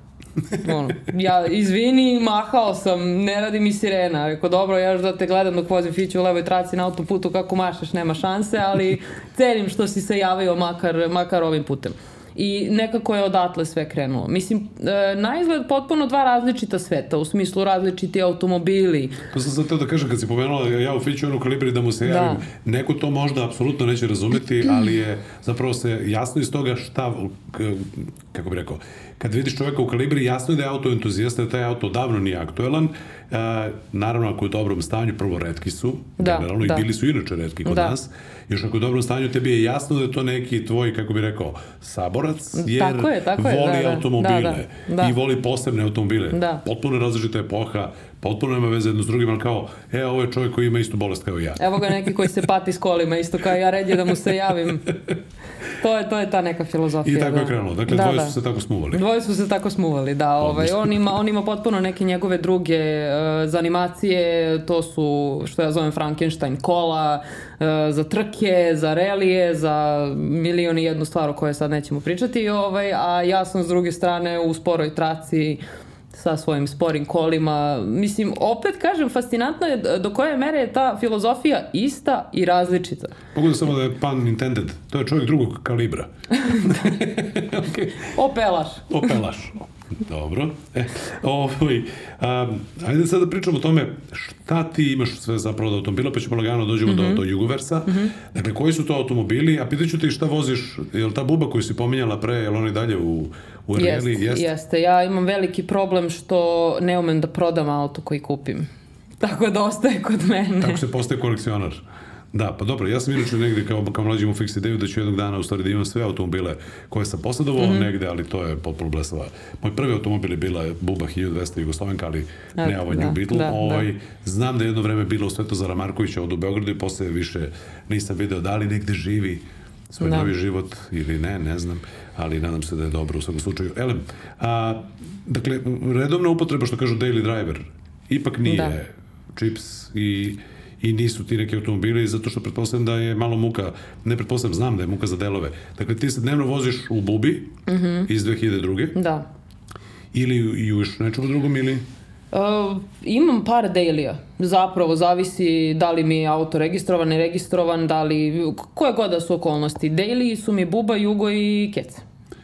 ono, ja, izvini, mahao sam, ne radi mi sirena. Rekao, dobro, ja još da te gledam dok vozim Fiću u levoj traci na autoputu, kako mašaš, nema šanse, ali cenim što si se javio makar, makar ovim putem i nekako je odatle sve krenulo. Mislim, e, na izgled potpuno dva različita sveta, u smislu različiti automobili. To sam sad teo da kažem, kad si pomenula ja u Fiću onu kalibri da mu se javim, da. neko to možda apsolutno neće razumeti, ali je zapravo se jasno iz toga šta, kako bi rekao, kad vidiš čoveka u kalibri, jasno je da je auto entuzijasta, da taj auto davno nije aktuelan, E, naravno, ako je u dobrom stanju, prvo redki su, da, generalno, da. i bili su inače redki kod da. nas. Još ako je u dobrom stanju, tebi je jasno da je to neki tvoj, kako bi rekao, sabor, borac jer Tako je, tako je, voli da, da. automobile Da, da, da. i voli posebne automobile. Da. Potpuno različita epoha, potpuno nema veze jedno s drugim, ali kao, e, ovo je čovjek koji ima istu bolest kao ja. Evo ga neki koji se pati s kolima, isto kao ja ređe da mu se javim. To je, to je ta neka filozofija. I tako da. je krenulo. Dakle, da, dvoje da. su se tako smuvali. Dvoje su se tako smuvali, da. Ovaj, on, ima, on ima potpuno neke njegove druge e, za animacije, to su, što ja zovem Frankenstein kola, e, za trke, za relije, za milion i jednu stvar o kojoj sad nećemo pričati, ovaj, a ja sam s druge strane u sporoj traci sa svojim sporim kolima. Mislim, opet kažem, fascinantno je do koje mere je ta filozofija ista i različita. Mogu da samo da je pun intended. To je čovjek drugog kalibra. okay. Opelaš. Opelaš. Dobro. E, ovaj, um, ajde sad da pričamo o tome šta ti imaš sve zapravo od automobila, pa ćemo lagano dođemo mm -hmm. do, do Jugoversa. Mm -hmm. Dakle, koji su to automobili? A pitaću ti šta voziš, je li ta buba koju si pominjala pre, je li on i dalje u, u Areli? Jeste, jeste. jeste. Ja imam veliki problem što ne umem da prodam auto koji kupim. Tako da ostaje kod mene. Tako se postaje kolekcionar. Da, pa dobro, ja sam inače negde kao, kao mlađi imao fiks ideju da ću jednog dana u stvari da imam sve automobile koje sam posledovao mm -hmm. negde, ali to je potpuno blesava. Moj prvi automobil je bila Buba 1200 Jugoslovenka, ali A, ne ovaj da, New Beetle. Da, ovaj, da. Znam da je jedno vreme bilo u Svetozara Markovića od u Beogradu i posle više nisam video da li negde živi svoj da. novi život ili ne, ne znam, ali nadam se da je dobro u svakom slučaju. Elem, a, dakle, redovna upotreba što kažu daily driver, ipak nije da. čips i i nisu ti neki automobili zato što pretpostavljam da je malo muka, ne pretpostavljam, znam da je muka za delove. Dakle, ti se dnevno voziš u Bubi mm -hmm. iz 2002. Da. Ili i u još nečemu drugom ili... Uh, imam par dailija. Zapravo zavisi da li mi je auto registrovan, neregistrovan, da li, koje god da su okolnosti. Daily su mi Buba, Jugo i Kec.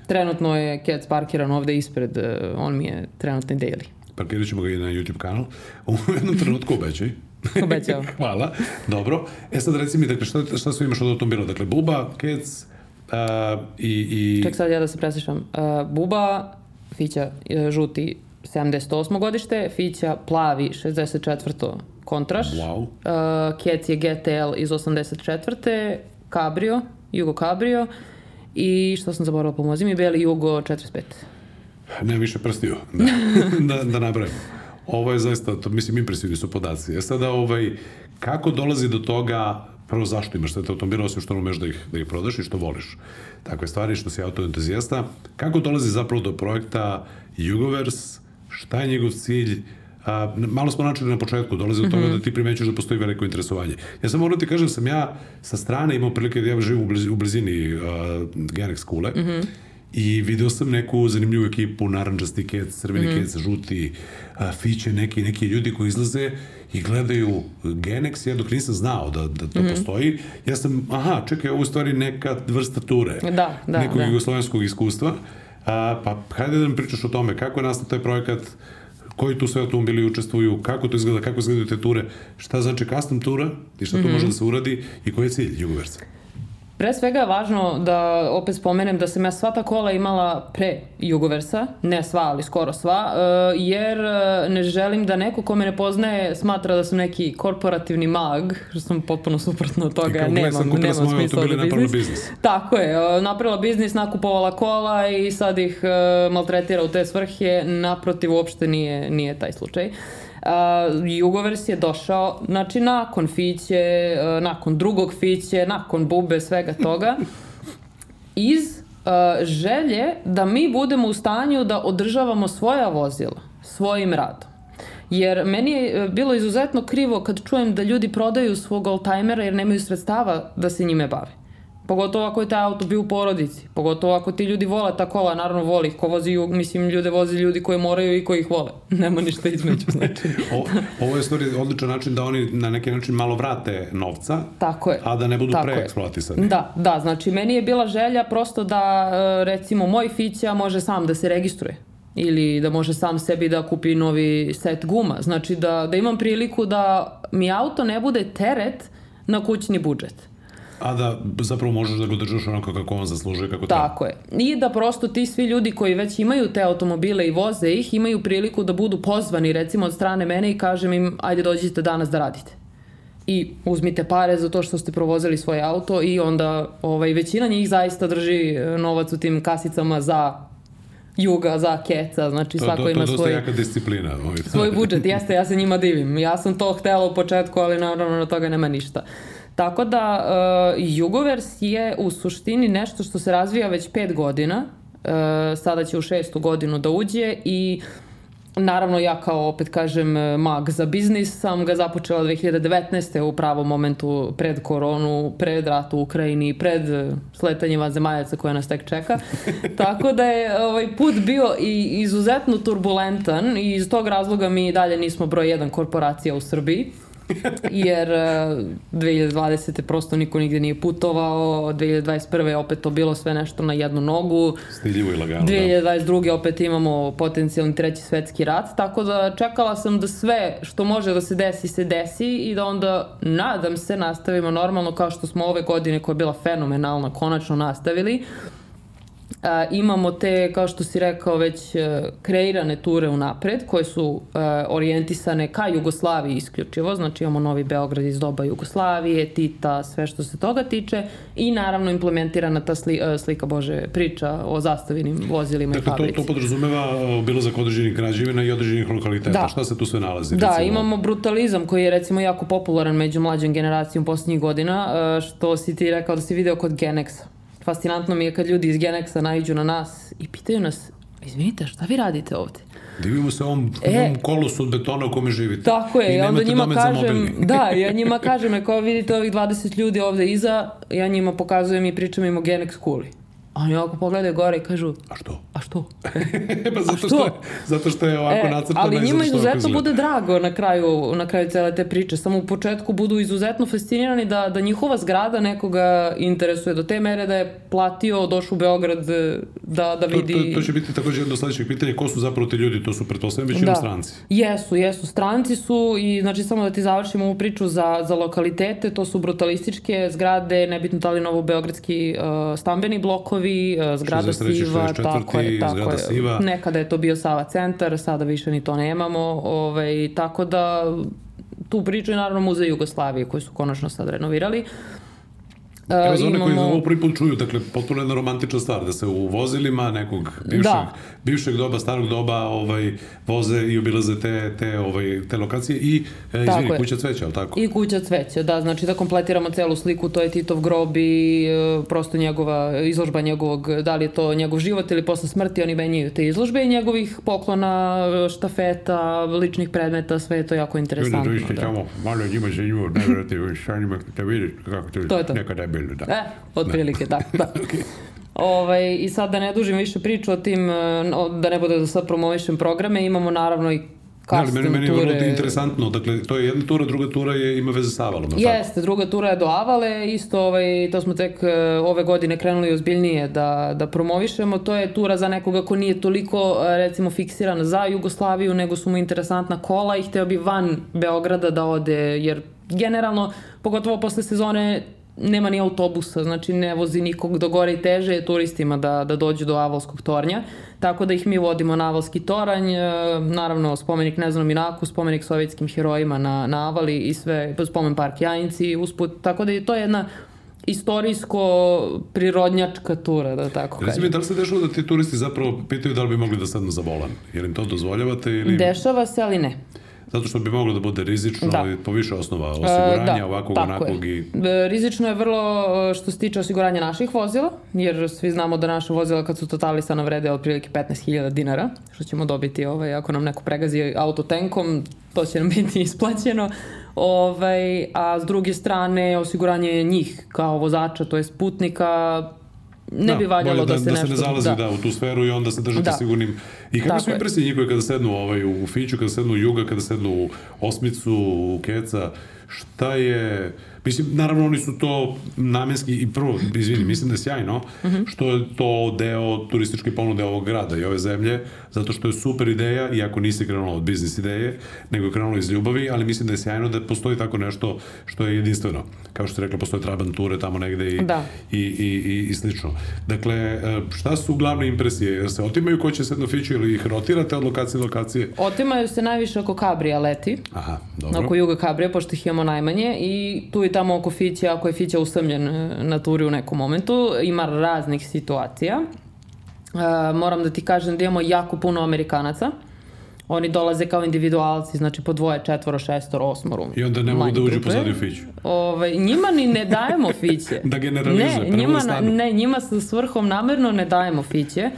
Trenutno je Kec parkiran ovde ispred, uh, on mi je trenutni daily. Parkirat ćemo ga i na YouTube kanal. U jednom trenutku obećaj. Obećao. Hvala. Dobro. E sad reci mi, dakle, šta, šta su imaš od automobila? Dakle, Buba, Kec uh, i, i... Ček sad ja da se preslišam. Uh, Buba, Fića, uh, žuti 78. godište, Fića plavi 64. kontraš. Wow. Uh, Kec je GTL iz 84. Cabrio, Jugo Cabrio. I što sam zaboravila, pomozi mi, Beli Jugo 45. Ne više prstiju, da, da, da nabrajam. Ovo je zaista, to, mislim, impresivni su podaci. E sada, ovaj, kako dolazi do toga, prvo zašto imaš sve te automobile, osim što umeš da ih, da ih prodaš i što voliš takve stvari, što si autoentuzijasta, kako dolazi zapravo do projekta Jugovers, šta je njegov cilj, A, malo smo načeli na početku, dolazi do toga mm -hmm. da ti primećuješ da postoji veliko interesovanje. Ja sam moram ti kažem, sam ja sa strane imao prilike da ja živim u, bliz, u blizini uh, Genex kule, mm -hmm. I video sam neku zanimljivu ekipu, naranđasti kec, crveni mm kec, žuti, a, fiće, neki, neki ljudi koji izlaze i gledaju Genex, ja dok nisam znao da, da to mm postoji, ja sam, aha, čekaj, ovo u stvari neka vrsta ture, da, da, nekog da. jugoslovenskog iskustva, a, pa hajde da nam pričaš o tome, kako je nastao taj projekat, koji tu sve automobili učestvuju, kako to izgleda, kako izgledaju te ture, šta znači custom tura i šta mm -hmm. može da se uradi i koji je cilj Jugoversa. Pre svega je važno da opet spomenem da sam ja sva ta kola imala pre Jugoversa, ne sva, ali skoro sva, eh, jer eh, ne želim da neko ko me ne poznaje smatra da sam neki korporativni mag, što sam potpuno suprotno od toga, nemam, nemam smisla da biznis. biznis. Tako je, eh, napravila biznis, nakupovala kola i sad ih maltretira u te svrhe, naprotiv uopšte nije, nije taj slučaj. Uh, Jugovers je došao, znači nakon Fiće, uh, nakon drugog Fiće, nakon Bube, svega toga, iz uh, želje da mi budemo u stanju da održavamo svoja vozila svojim radom. Jer meni je bilo izuzetno krivo kad čujem da ljudi prodaju svog oldtimera jer nemaju sredstava da se njime bave. Pogotovo ako je taj auto bio u porodici. Pogotovo ako ti ljudi vole ta kola, naravno voli ih. Ko vozi jug, mislim, ljude vozi ljudi koji moraju i koji ih vole. Nema ništa između, znači. o, ovo je stvari odličan način da oni na neki način malo vrate novca, Tako je. a da ne budu preeksploatisani. Da, da, znači meni je bila želja prosto da, e, recimo, moj Fića može sam da se registruje ili da može sam sebi da kupi novi set guma. Znači da, da imam priliku da mi auto ne bude teret na kućni budžet. A da zapravo možeš da ga držaš onako kako on zaslužuje, kako treba. Tako je. I da prosto ti svi ljudi koji već imaju te automobile i voze ih, imaju priliku da budu pozvani recimo od strane mene i kažem im ajde dođite danas da radite. i uzmite pare za to što ste provozili svoj auto i onda ovaj, većina njih zaista drži e, novac u tim kasicama za juga, za keca, znači To, svako to, to ima je dosta svoj, jaka disciplina. Ovaj. svoj budžet. Jeste, ja se njima divim. Ja sam to htela u početku, ali naravno na toga nema ništa. Tako da, uh, Jugovers je u suštini nešto što se razvija već pet godina. Uh, sada će u šestu godinu da uđe i Naravno, ja kao, opet kažem, mag za biznis sam ga započela 2019. u pravom momentu pred koronu, pred rat u Ukrajini, pred sletanje vanzemaljaca koje nas tek čeka. Tako da je ovaj put bio i izuzetno turbulentan i iz tog razloga mi dalje nismo broj jedan korporacija u Srbiji jer uh, 2020. prosto niko nigde nije putovao, 2021. je opet to bilo sve nešto na jednu nogu, Stiljivo i lagano. Da. 2022. opet imamo potencijalni treći svetski rat, tako da čekala sam da sve što može da se desi, se desi i da onda, nadam se, nastavimo normalno kao što smo ove godine koja je bila fenomenalna, konačno nastavili. A, imamo te, kao što si rekao, već e, kreirane ture u napred, koje su e, orijentisane ka Jugoslaviji isključivo, znači imamo Novi Beograd iz doba Jugoslavije, Tita, sve što se toga tiče i naravno implementirana ta sli, e, slika Bože priča o zastavinim vozilima i Dakle, to, fabrici. to podrazumeva obilazak određenih građevina i određenih lokaliteta. Da. Šta se tu sve nalazi? Da, recimo? imamo brutalizam koji je recimo jako popularan među mlađom generacijom poslednjih godina, e, što si ti rekao da si video kod Genexa. Fascinantno mi je kad ljudi iz Genexa naiđu na nas i pitaju nas, izvinite, šta vi radite ovde? Divimo se ovom, E. ovom kolosu od betona u kome živite. Tako je, I i onda njima kažem, da, ja njima kažem, ako vidite ovih 20 ljudi ovde iza, ja njima pokazujem i pričam im o Genex kuli. A oni ovako pogledaju gore i kažu, A što? a što? pa zato što, što? je, zato što je ovako E, nacrtano ali njima izuzetno bude drago na kraju, na kraju cele te priče. Samo u početku budu izuzetno fascinirani da, da njihova zgrada nekoga interesuje do te mere da je platio, došao u Beograd e, da, da To, vidi... to, to će biti takođe jedno sledećeg pitanja. Ko su zapravo ti ljudi? To su pretpostavljam većinom stranci. Jesu, jesu. Stranci su i znači samo da ti završim ovu priču za, za lokalitete, to su brutalističke zgrade, nebitno da li novobeogradski uh, stambeni blokovi, uh, zgrada 63., Siva, 64., tako je, tako zgrada je. Siva. Nekada je to bio Sava centar, sada više ni to nemamo, ovaj, tako da tu priču je naravno muzej Jugoslavije koji su konačno sad renovirali. Uh, Evo za one koji ovo prvi put čuju, dakle, potpuno jedna romantična stvar, da se u vozilima nekog bivšeg, Da. bivšeg doba, starog doba, ovaj, voze i obilaze te, te, ovaj, te lokacije i, e, izvini, je. kuća cveća, ali tako? I kuća cveća, da, znači da kompletiramo celu sliku, to je Titov grob i e, prosto njegova izložba njegovog, da li je to njegov život ili posle smrti, oni menjaju te izložbe i njegovih poklona, e, štafeta, ličnih predmeta, sve je to jako interesantno. Ljudi, dođite Da. tamo, malo njima zanimljivo, najvjerojatnije sa njima da vidite kako to, To je to. nekada je bilo, da. E, otprilike tako, da. Ovaj, I sad da ne dužim više priču o tim, e, da ne bude da sad promovišem programe, imamo naravno i Da, custom meni, meni je vrlo ture. interesantno, dakle, to je jedna tura, druga tura je, ima veze sa Avalom? Jeste, druga tura je do Avale, isto ovaj, to smo tek e, ove godine krenuli ozbiljnije da, da promovišemo. To je tura za nekoga ko nije toliko e, recimo fiksiran za Jugoslaviju, nego su mu interesantna kola i hteo bi van Beograda da ode, jer generalno, pogotovo posle sezone, nema ni autobusa, znači ne vozi nikog do gore i teže je turistima da, da dođu do Avalskog tornja, tako da ih mi vodimo na Avalski toranj, e, naravno spomenik Neznanom Iraku, spomenik sovjetskim herojima na, na Avali i sve, spomen park Jajinci usput, tako da je to jedna istorijsko-prirodnjačka tura, da tako Reci mi, kažem. da li se dešava da ti turisti zapravo pitaju da li bi mogli da sednu za volan? Jer im to dozvoljavate ili... Dešava se, ali ne. Zato što bi moglo da bude rizično Da. i po više osnova osiguranja, E, da, ovakvog, onakvog je. i... E, Rizično je vrlo e, što se tiče osiguranja naših vozila, jer svi znamo da naše vozila kad su totalisana vrede otprilike 15.000 dinara, što ćemo dobiti ovaj, ako nam neko pregazi autotenkom, to će nam biti isplaćeno. Ovaj, a s druge strane, osiguranje njih kao vozača, to je putnika, ne bi valjalo bolje da, se da nešto... se ne zalazi da. u tu sferu i onda se držite Da. sigurnim. I kako su je. impresije njihove kada sednu ovaj, u Fiću, kada sednu u Juga, kada sednu u Osmicu, u Keca, šta je... Mislim, naravno oni su to namenski i prvo, izvini, mislim da je sjajno Mhm. što je to deo turističke ponude ovog grada i ove zemlje, zato što je super ideja, iako nisi krenula od biznis ideje, nego je krenula iz ljubavi, ali mislim da je sjajno da postoji tako nešto što je jedinstveno. Kao što ste rekla, postoje trabanture tamo negde i, Da. i, i, i, i slično. Dakle, e, šta su glavne impresije? Jel se otimaju ko će sedno fiću ili ih rotirate od lokacije do lokacije? Otimaju se najviše oko Kabrija leti, Aha, dobro. oko Juga Kabrija, pošto ih imamo najmanje i tu i tamo oko Fića, ako je Fića usamljen e, na turi u nekom momentu, ima raznih situacija. E, moram da ti kažem da imamo jako puno Amerikanaca. Oni dolaze kao individualci, znači po dvoje, četvoro, šestoro, osmoru. I onda ne mogu da uđu pozadi u Fiću. Ove, njima ni ne dajemo fiće. da generalizuje, ne, njima, na, ne, njima sa svrhom namerno ne dajemo fiće.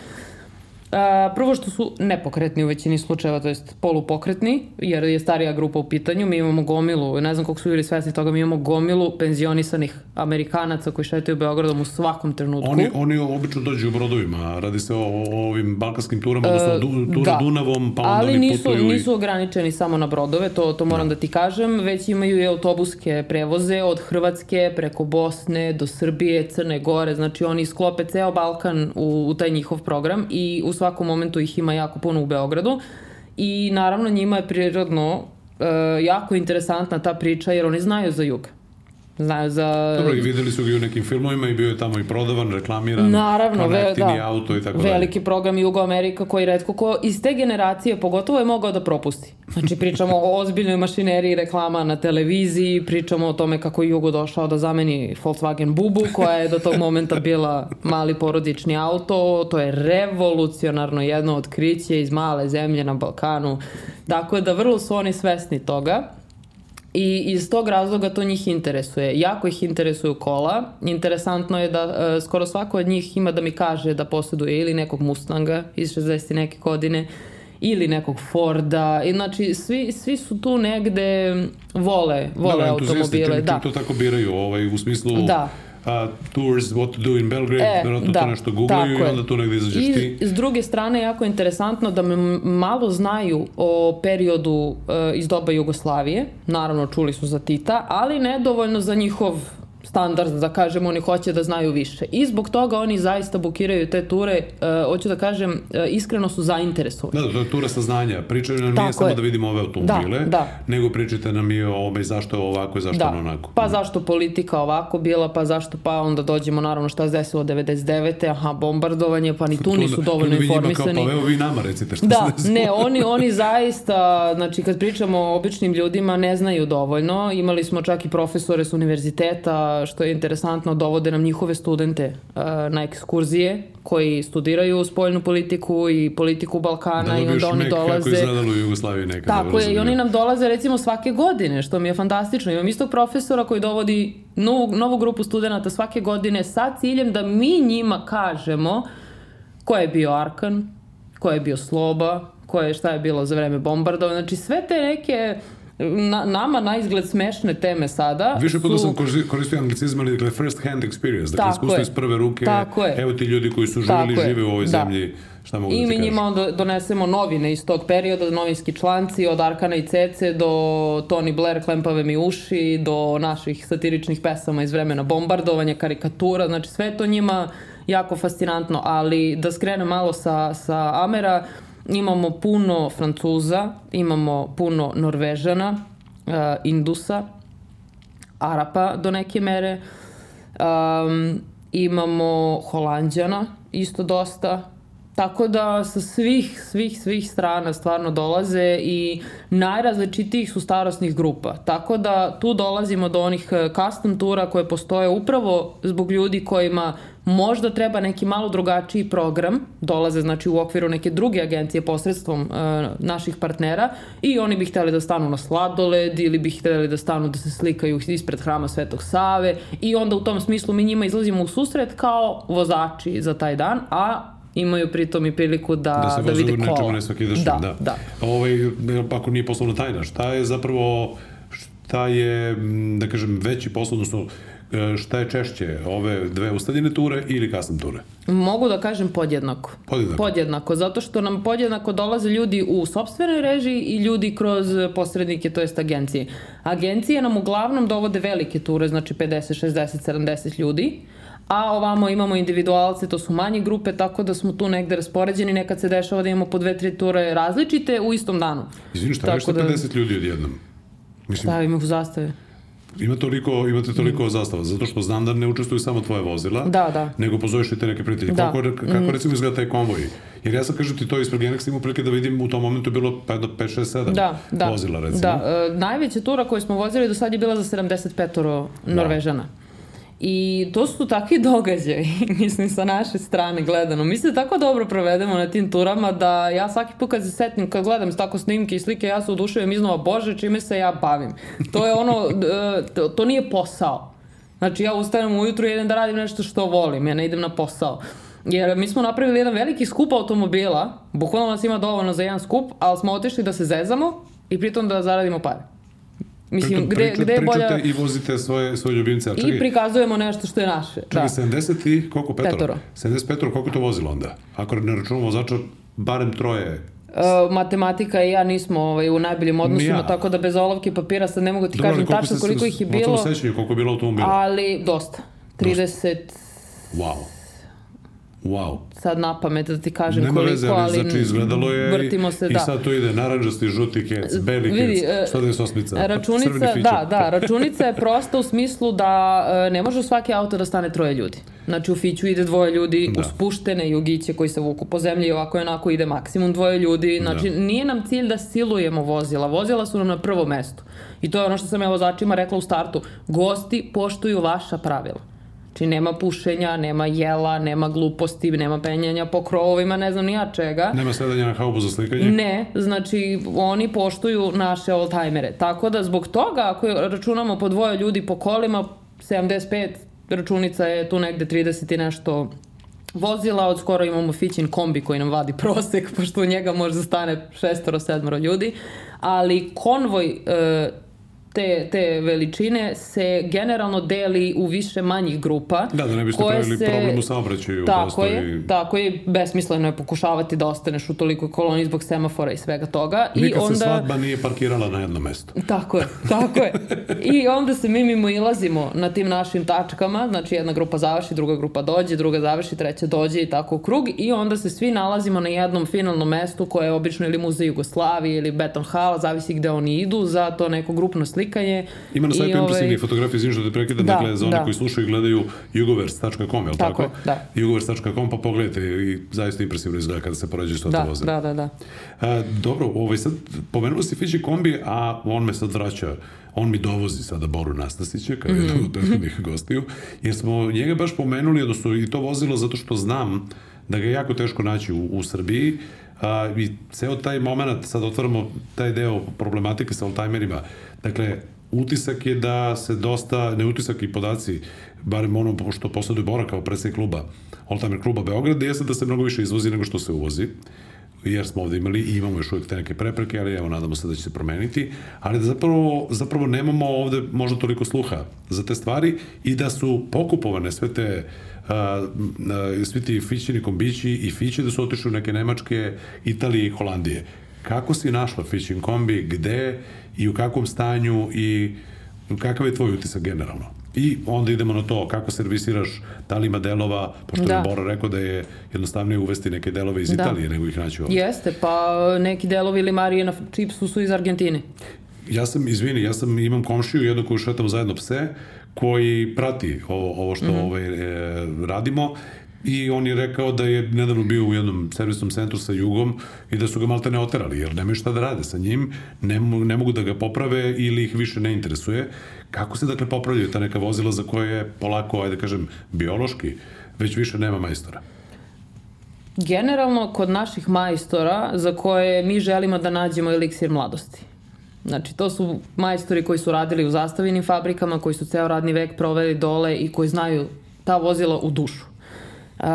A, prvo što su nepokretni u većini slučajeva, to jest polupokretni, jer je starija grupa u pitanju, mi imamo gomilu, ne znam koliko su bili svesni toga, mi imamo gomilu penzionisanih Amerikanaca koji šetaju Beogradom u svakom trenutku. Oni, oni obično dođu u brodovima, radi se o, o ovim balkanskim turama, odnosno e, du, tura da. Dunavom, pa onda Ali oni nisu, putuju... nisu ograničeni samo na brodove, to, to moram da. da ti kažem, već imaju i autobuske prevoze od Hrvatske preko Bosne do Srbije, Crne Gore, znači oni sklope ceo Balkan u, u taj njihov program i u svakom momentu ih ima jako puno u Beogradu i naravno njima je prirodno e, jako interesantna ta priča jer oni znaju za jug. Znaju za... Dobro, i videli su ga u nekim filmovima i bio je tamo i prodavan, reklamiran, Naravno, ve, da, auto i tako dalje. Veliki program Jugo Amerika koji redko ko iz te generacije pogotovo je mogao da propusti. Znači pričamo o ozbiljnoj mašineriji reklama na televiziji, pričamo o tome kako je Jugo došao da zameni Volkswagen Bubu koja je do tog momenta bila mali porodični auto, to je revolucionarno jedno otkriće iz male zemlje na Balkanu. Tako da vrlo su oni svesni toga. I iz tog razloga to njih interesuje. Jako ih interesuju kola. Interesantno je da uh, skoro svako od njih ima da mi kaže da posjeduje ili nekog Mustanga iz 60. neke godine ili nekog Forda. I znači svi, svi su tu negde vole, vole da, automobile. Da, to tako biraju ovaj, u smislu da uh, tours, what to do in Belgrade, e, verovatno da, to nešto googlaju i onda tu negde izađeš I, ti. I s druge strane, jako je interesantno da me malo znaju o periodu uh, iz doba Jugoslavije, naravno čuli su za Tita, ali nedovoljno za njihov standard, da kažem, oni hoće da znaju više. I zbog toga oni zaista bukiraju te ture, uh, hoću da kažem, uh, iskreno su zainteresovani. Da, da, to je tura saznanja. Pričaju nam Tako nije je. samo da vidimo ove automobile, da, da. nego pričajte nam i o ovome zašto je ovako i zašto da. onako. Pa zašto politika ovako bila, pa zašto pa onda dođemo naravno šta se desilo 99. Aha, bombardovanje, pa ni tu, tu nisu dovoljno informisani. Kao, pa evo vi nama recite šta da, se desilo. ne, oni, oni zaista, znači kad pričamo o običnim ljudima ne znaju dovoljno. Imali smo čak i profesore s univerziteta što je interesantno, dovode nam njihove studente uh, na ekskurzije koji studiraju spoljnu politiku i politiku Balkana da i onda oni dolaze... Da kako u Jugoslaviji nekada. Tako je, i oni nam dolaze recimo svake godine, što mi je fantastično. Imam istog profesora koji dovodi novu, novu grupu studenta svake godine sa ciljem da mi njima kažemo ko je bio Arkan, ko je bio Sloba, ko je, šta je bilo za vreme bombardova. Znači sve te neke na, nama na izgled smešne teme sada Više puta su... sam koristio anglicizma, ali dakle first hand experience, dakle iskustvo iz prve ruke, Tako je. evo ti ljudi koji su živjeli, žive u ovoj da. zemlji, šta mogu I da mi njima onda donesemo novine iz tog perioda, novinski članci od Arkana i Cece do Tony Blair, Klempave mi uši, do naših satiričnih pesama iz vremena bombardovanja, karikatura, znači sve to njima jako fascinantno, ali da skrenem malo sa, sa Amera, imamo puno Francuza, imamo puno Norvežana, uh, Indusa, Arapa do neke mere, um, imamo Holandjana isto dosta, Tako da sa svih, svih, svih strana stvarno dolaze i najrazličitijih su starostnih grupa. Tako da tu dolazimo do onih e, custom tura koje postoje upravo zbog ljudi kojima možda treba neki malo drugačiji program, dolaze znači u okviru neke druge agencije posredstvom uh, naših partnera i oni bi hteli da stanu na sladoled ili bi hteli da stanu da se slikaju ispred hrama Svetog Save i onda u tom smislu mi njima izlazimo u susret kao vozači za taj dan, a imaju pritom i priliku da, da, se da vide kola. Da se vozu da, da. da. Ovaj, ako nije poslovna tajna, šta je zapravo, šta je, da kažem, veći poslovno, odnosno e, šta je češće, ove dve ustaljene ture ili custom ture? Mogu da kažem podjednako. Podjednako? Podjednako, zato što nam podjednako dolaze ljudi u sobstvenoj režiji i ljudi kroz posrednike, to jest agencije. Agencije nam uglavnom dovode velike ture, znači 50, 60, 70 ljudi, a ovamo imamo individualce, to su manje grupe, tako da smo tu negde raspoređeni, nekad se dešava da imamo po dve, tri ture različite u istom danu. Izvini, šta je da... 50 ljudi odjednom? Mislim, Stavimo u zastave. Ima toliko, imate toliko zastava, zato što znam da ne učestvuju samo tvoje vozila, Da, da. nego pozoveš i te neke prijatelje. Da. Kako, kako recimo izgleda taj konvoj? Jer ja sam, kažem ti, to ispred Genex imao prilike da vidim u tom momentu je bilo pa do 5, 6, 7 Da, da. vozila, recimo. Da, e, najveća tura koju smo vozili do sad je bila za 75 Norvežana. I to su takvi događaji, mislim, sa naše strane gledano. Mi se tako dobro provedemo na tim turama da ja svaki put kad se setim, kad gledam tako snimke i slike, ja se odušujem iznova, bože, čime se ja bavim. To je ono, e, to nije posao. Znači, ja ustanem ujutru i idem da radim nešto što volim, ja ne idem na posao. Jer mi smo napravili jedan veliki skup automobila, bukvalno nas ima dovoljno za jedan skup, ali smo otišli da se zezamo i pritom da zaradimo pare. Mislim, Pritom gde, gde je bolja... pričate i vozite svoje, svoje ljubimce. A čekaj, I prikazujemo nešto što je naše. čekaj, Da. 70 i koliko petoro? Petoro. 70 petoro, koliko je to vozilo onda? Ako ne računamo vozača, barem troje. E, matematika i ja nismo ovaj, u najboljim odnosima, ja. tako da bez olovke papira sad ne mogu ti Dobro, ali kažem tačno koliko ih je bilo, sećanju, koliko je bilo automobila? ali dosta. 30, Wow. Wow. sad na pamet da ti kažem Nema koliko, veze, ali znači izgledalo je vrtimo se, i, da. i sad tu ide naranđasti, žuti kec, beli Vidi, kec, e, 198 crveni Računica, da, da, računica je prosta u smislu da e, ne može u svaki auto da stane troje ljudi. Znači u Fiću ide dvoje ljudi, Da. u spuštene jugiće koji se vuku po zemlji i ovako i onako ide maksimum dvoje ljudi. Znači Da. nije nam cilj da silujemo vozila, vozila su nam na prvom mestu. I to je ono što sam ja vozačima rekla u startu. Gosti poštuju vaša pravila. Znači nema pušenja, nema jela, nema gluposti, nema penjanja po krovovima, ne znam ni ja čega. Nema sedanja na haubu za slikanje? Ne, znači oni poštuju naše oldtimere. Tako da zbog toga, ako računamo po dvoje ljudi po kolima, 75, računica je tu negde 30 i nešto vozila, od skoro imamo Fićin kombi koji nam vadi prosek, pošto u njega može da stane šestoro, sedmoro ljudi, ali konvoj e, te, te veličine se generalno deli u više manjih grupa. Da, da ne biste koje pravili problem u saobraćaju. Tako prosto je, i- tako je, besmisleno je pokušavati da ostaneš u tolikoj koloni zbog semafora i svega toga. I Nikad onda... se svadba nije parkirala na jednom mestu. Tako je, tako je. I onda se mi mimo ilazimo na tim našim tačkama, znači jedna grupa završi, druga grupa dođe, druga završi, treća dođe i tako u krug i onda se svi nalazimo na jednom finalnom mestu koje je obično ili muzej Jugoslavije ili Beton Hala, zavisi gde oni idu za to neko grupno slikanje. Ima na sajtu ovaj, impresivnih fotografija, izvim što te prekidam, Da, dakle, za one da. koji slušaju i gledaju jugovers.com, je li Tako tako? da. Jugovers.com, pa pogledajte i zaista impresivno izgleda kada se poređaju što Da, voze. da, da, da. A, dobro, ovaj sad, pomenuo si Fići kombi, a on me sad vraća, on mi dovozi sada Boru Nastasića, kao jednog od prethodnih gostiju, jer smo njega baš pomenuli, odnosno i to vozilo zato što znam da ga je jako teško naći u, u Srbiji, a, i ceo taj moment, sad otvaramo taj deo problematike sa oldtimerima, dakle, utisak je da se dosta, ne utisak i podaci, barem ono što posleduje Bora kao predsednik kluba, Oldtimer kluba Beograd, jeste da se mnogo više izvozi nego što se uvozi jer smo ovde imali i imamo još uvijek te neke prepreke, ali evo, nadamo se da će se promeniti, ali da zapravo, zapravo nemamo ovde možda toliko sluha za te stvari i da su pokupovane sve te a, a, svi ti fićini kombići i fiće da su otišli u neke Nemačke, Italije i Holandije. Kako si našla fićin kombi, gde i u kakvom stanju i kakav je tvoj utisak generalno? I onda idemo na to kako servisiraš, da li ima delova, pošto Da. je Bora rekao da je jednostavnije uvesti neke delove iz Da. Italije nego ih naći ovde. Jeste, pa neki delovi ili Marije na čipsu su iz Argentine. Ja sam, izvini, ja sam, imam komšiju, jednu koju šetamo zajedno pse, koji prati ovo, ovo što ovaj, e, radimo i on je rekao da je nedavno bio u jednom servisnom centru sa Jugom i da su ga malte ne oterali, jer nemaju šta da rade sa njim, ne, mo- ne mogu da ga poprave ili ih više ne interesuje. Kako se dakle popravljaju ta neka vozila za koje je polako, ajde kažem, biološki, već više nema majstora? Generalno, kod naših majstora za koje mi želimo da nađemo eliksir mladosti. Znači, to su majstori koji su radili u zastavinim fabrikama, koji su ceo radni vek proveli dole i koji znaju ta vozila u dušu. E,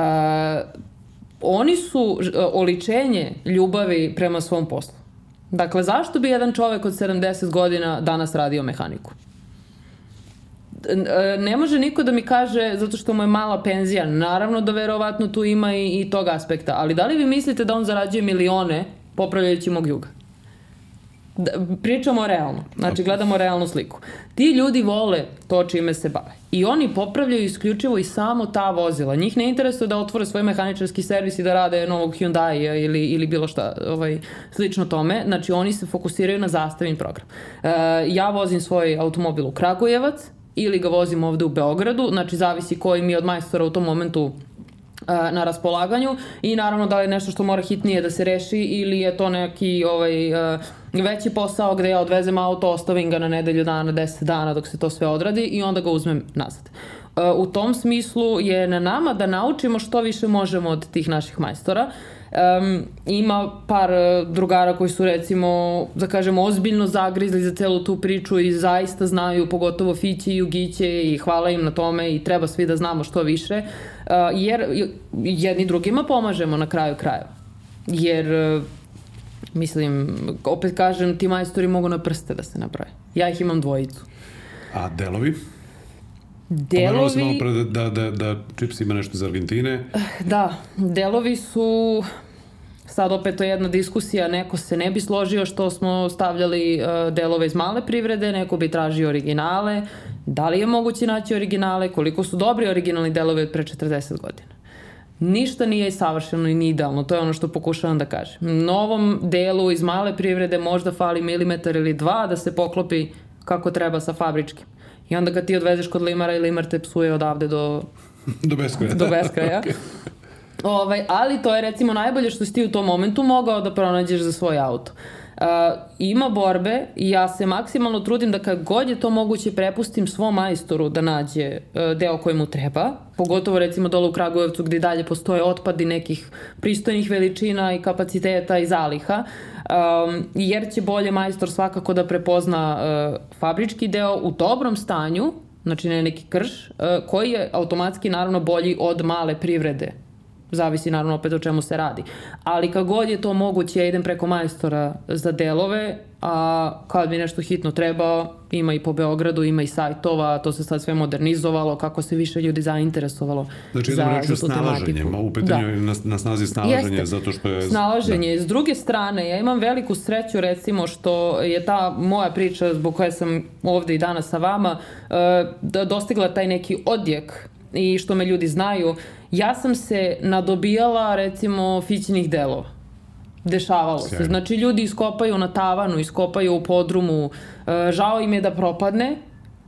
oni su ž- oličenje ljubavi prema svom poslu. Dakle, zašto bi jedan čovek od 70 godina danas radio mehaniku? E, ne može niko da mi kaže zato što mu je mala penzija. Naravno da verovatno tu ima i, i tog aspekta. Ali da li vi mislite da on zarađuje milione popravljajući mog juga? Da, pričamo realno, znači gledamo realnu sliku. Ti ljudi vole to čime se bave. I oni popravljaju isključivo i samo ta vozila. Njih ne interesuje da otvore svoj mehaničarski servis i da rade novog Hyundai ili, ili bilo šta ovaj, slično tome. Znači oni se fokusiraju na zastavin program. E, ja vozim svoj automobil u Kragujevac ili ga vozim ovde u Beogradu, znači zavisi koji mi od majstora u tom momentu na raspolaganju i naravno da li je nešto što mora hitnije da se reši ili je to neki ovaj, veći posao gde ja odvezem auto, ostavim ga na nedelju dana, 10 dana dok se to sve odradi i onda ga uzmem nazad. U tom smislu je na nama da naučimo što više možemo od tih naših majstora. Um, ima par e, drugara koji su recimo, da kažemo, ozbiljno zagrizli za celu tu priču i zaista znaju, pogotovo Fići i Jugiće i hvala im na tome i treba svi da znamo što više, uh, jer jedni drugima pomažemo na kraju krajeva. Jer uh, mislim, opet kažem, ti majstori mogu na prste da se nabraju. Ja ih imam dvojicu. A delovi? Delovi... Pomenula sam malo pre da, da, da Chips ima nešto iz Argentine. Da, delovi su sad opet to je jedna diskusija, neko se ne bi složio što smo stavljali uh, delove iz male privrede, neko bi tražio originale. Da li je moguće naći originale, koliko su dobri originalni delovi od pre 40 godina? Ništa nije savršeno i ni idealno, to je ono što pokušavam da kažem. Novom delu iz male privrede možda fali milimetar ili dva da se poklopi kako treba sa fabričkim. I onda ga ti odvezeš kod limara i limar te psuje odavde do... do beskraja. Do beskraja. okay. ovaj, ali to je recimo najbolje što si ti u tom momentu mogao da pronađeš za svoj auto. Uh, ima borbe i ja se maksimalno trudim da kad god je to moguće prepustim svom majstoru da nađe uh, deo koji mu treba, pogotovo recimo dole u Kragujevcu gde dalje postoje otpadi nekih pristojnih veličina i kapaciteta i zaliha, um, jer će bolje majstor svakako da prepozna uh, fabrički deo u dobrom stanju, znači ne neki krš, uh, koji je automatski naravno bolji od male privrede zavisi naravno opet o čemu se radi. Ali kad god je to moguće, ja idem preko majstora za delove, a kad mi nešto hitno treba, ima i po Beogradu, ima i sajtova, to se sad sve modernizovalo, kako se više ljudi zainteresovalo znači, za, reći za tu tematiku. U pitanju da. na, na snazi snalaženje, Jeste. zato što je... Snalaženje. Da. S druge strane, ja imam veliku sreću, recimo, što je ta moja priča zbog koje sam ovde i danas sa vama, da dostigla taj neki odjek i što me ljudi znaju, ja sam se nadobijala recimo fićinih delova. Dešavalo Sjajno. se. Znači ljudi iskopaju na tavanu, iskopaju u podrumu, e, žao im je da propadne,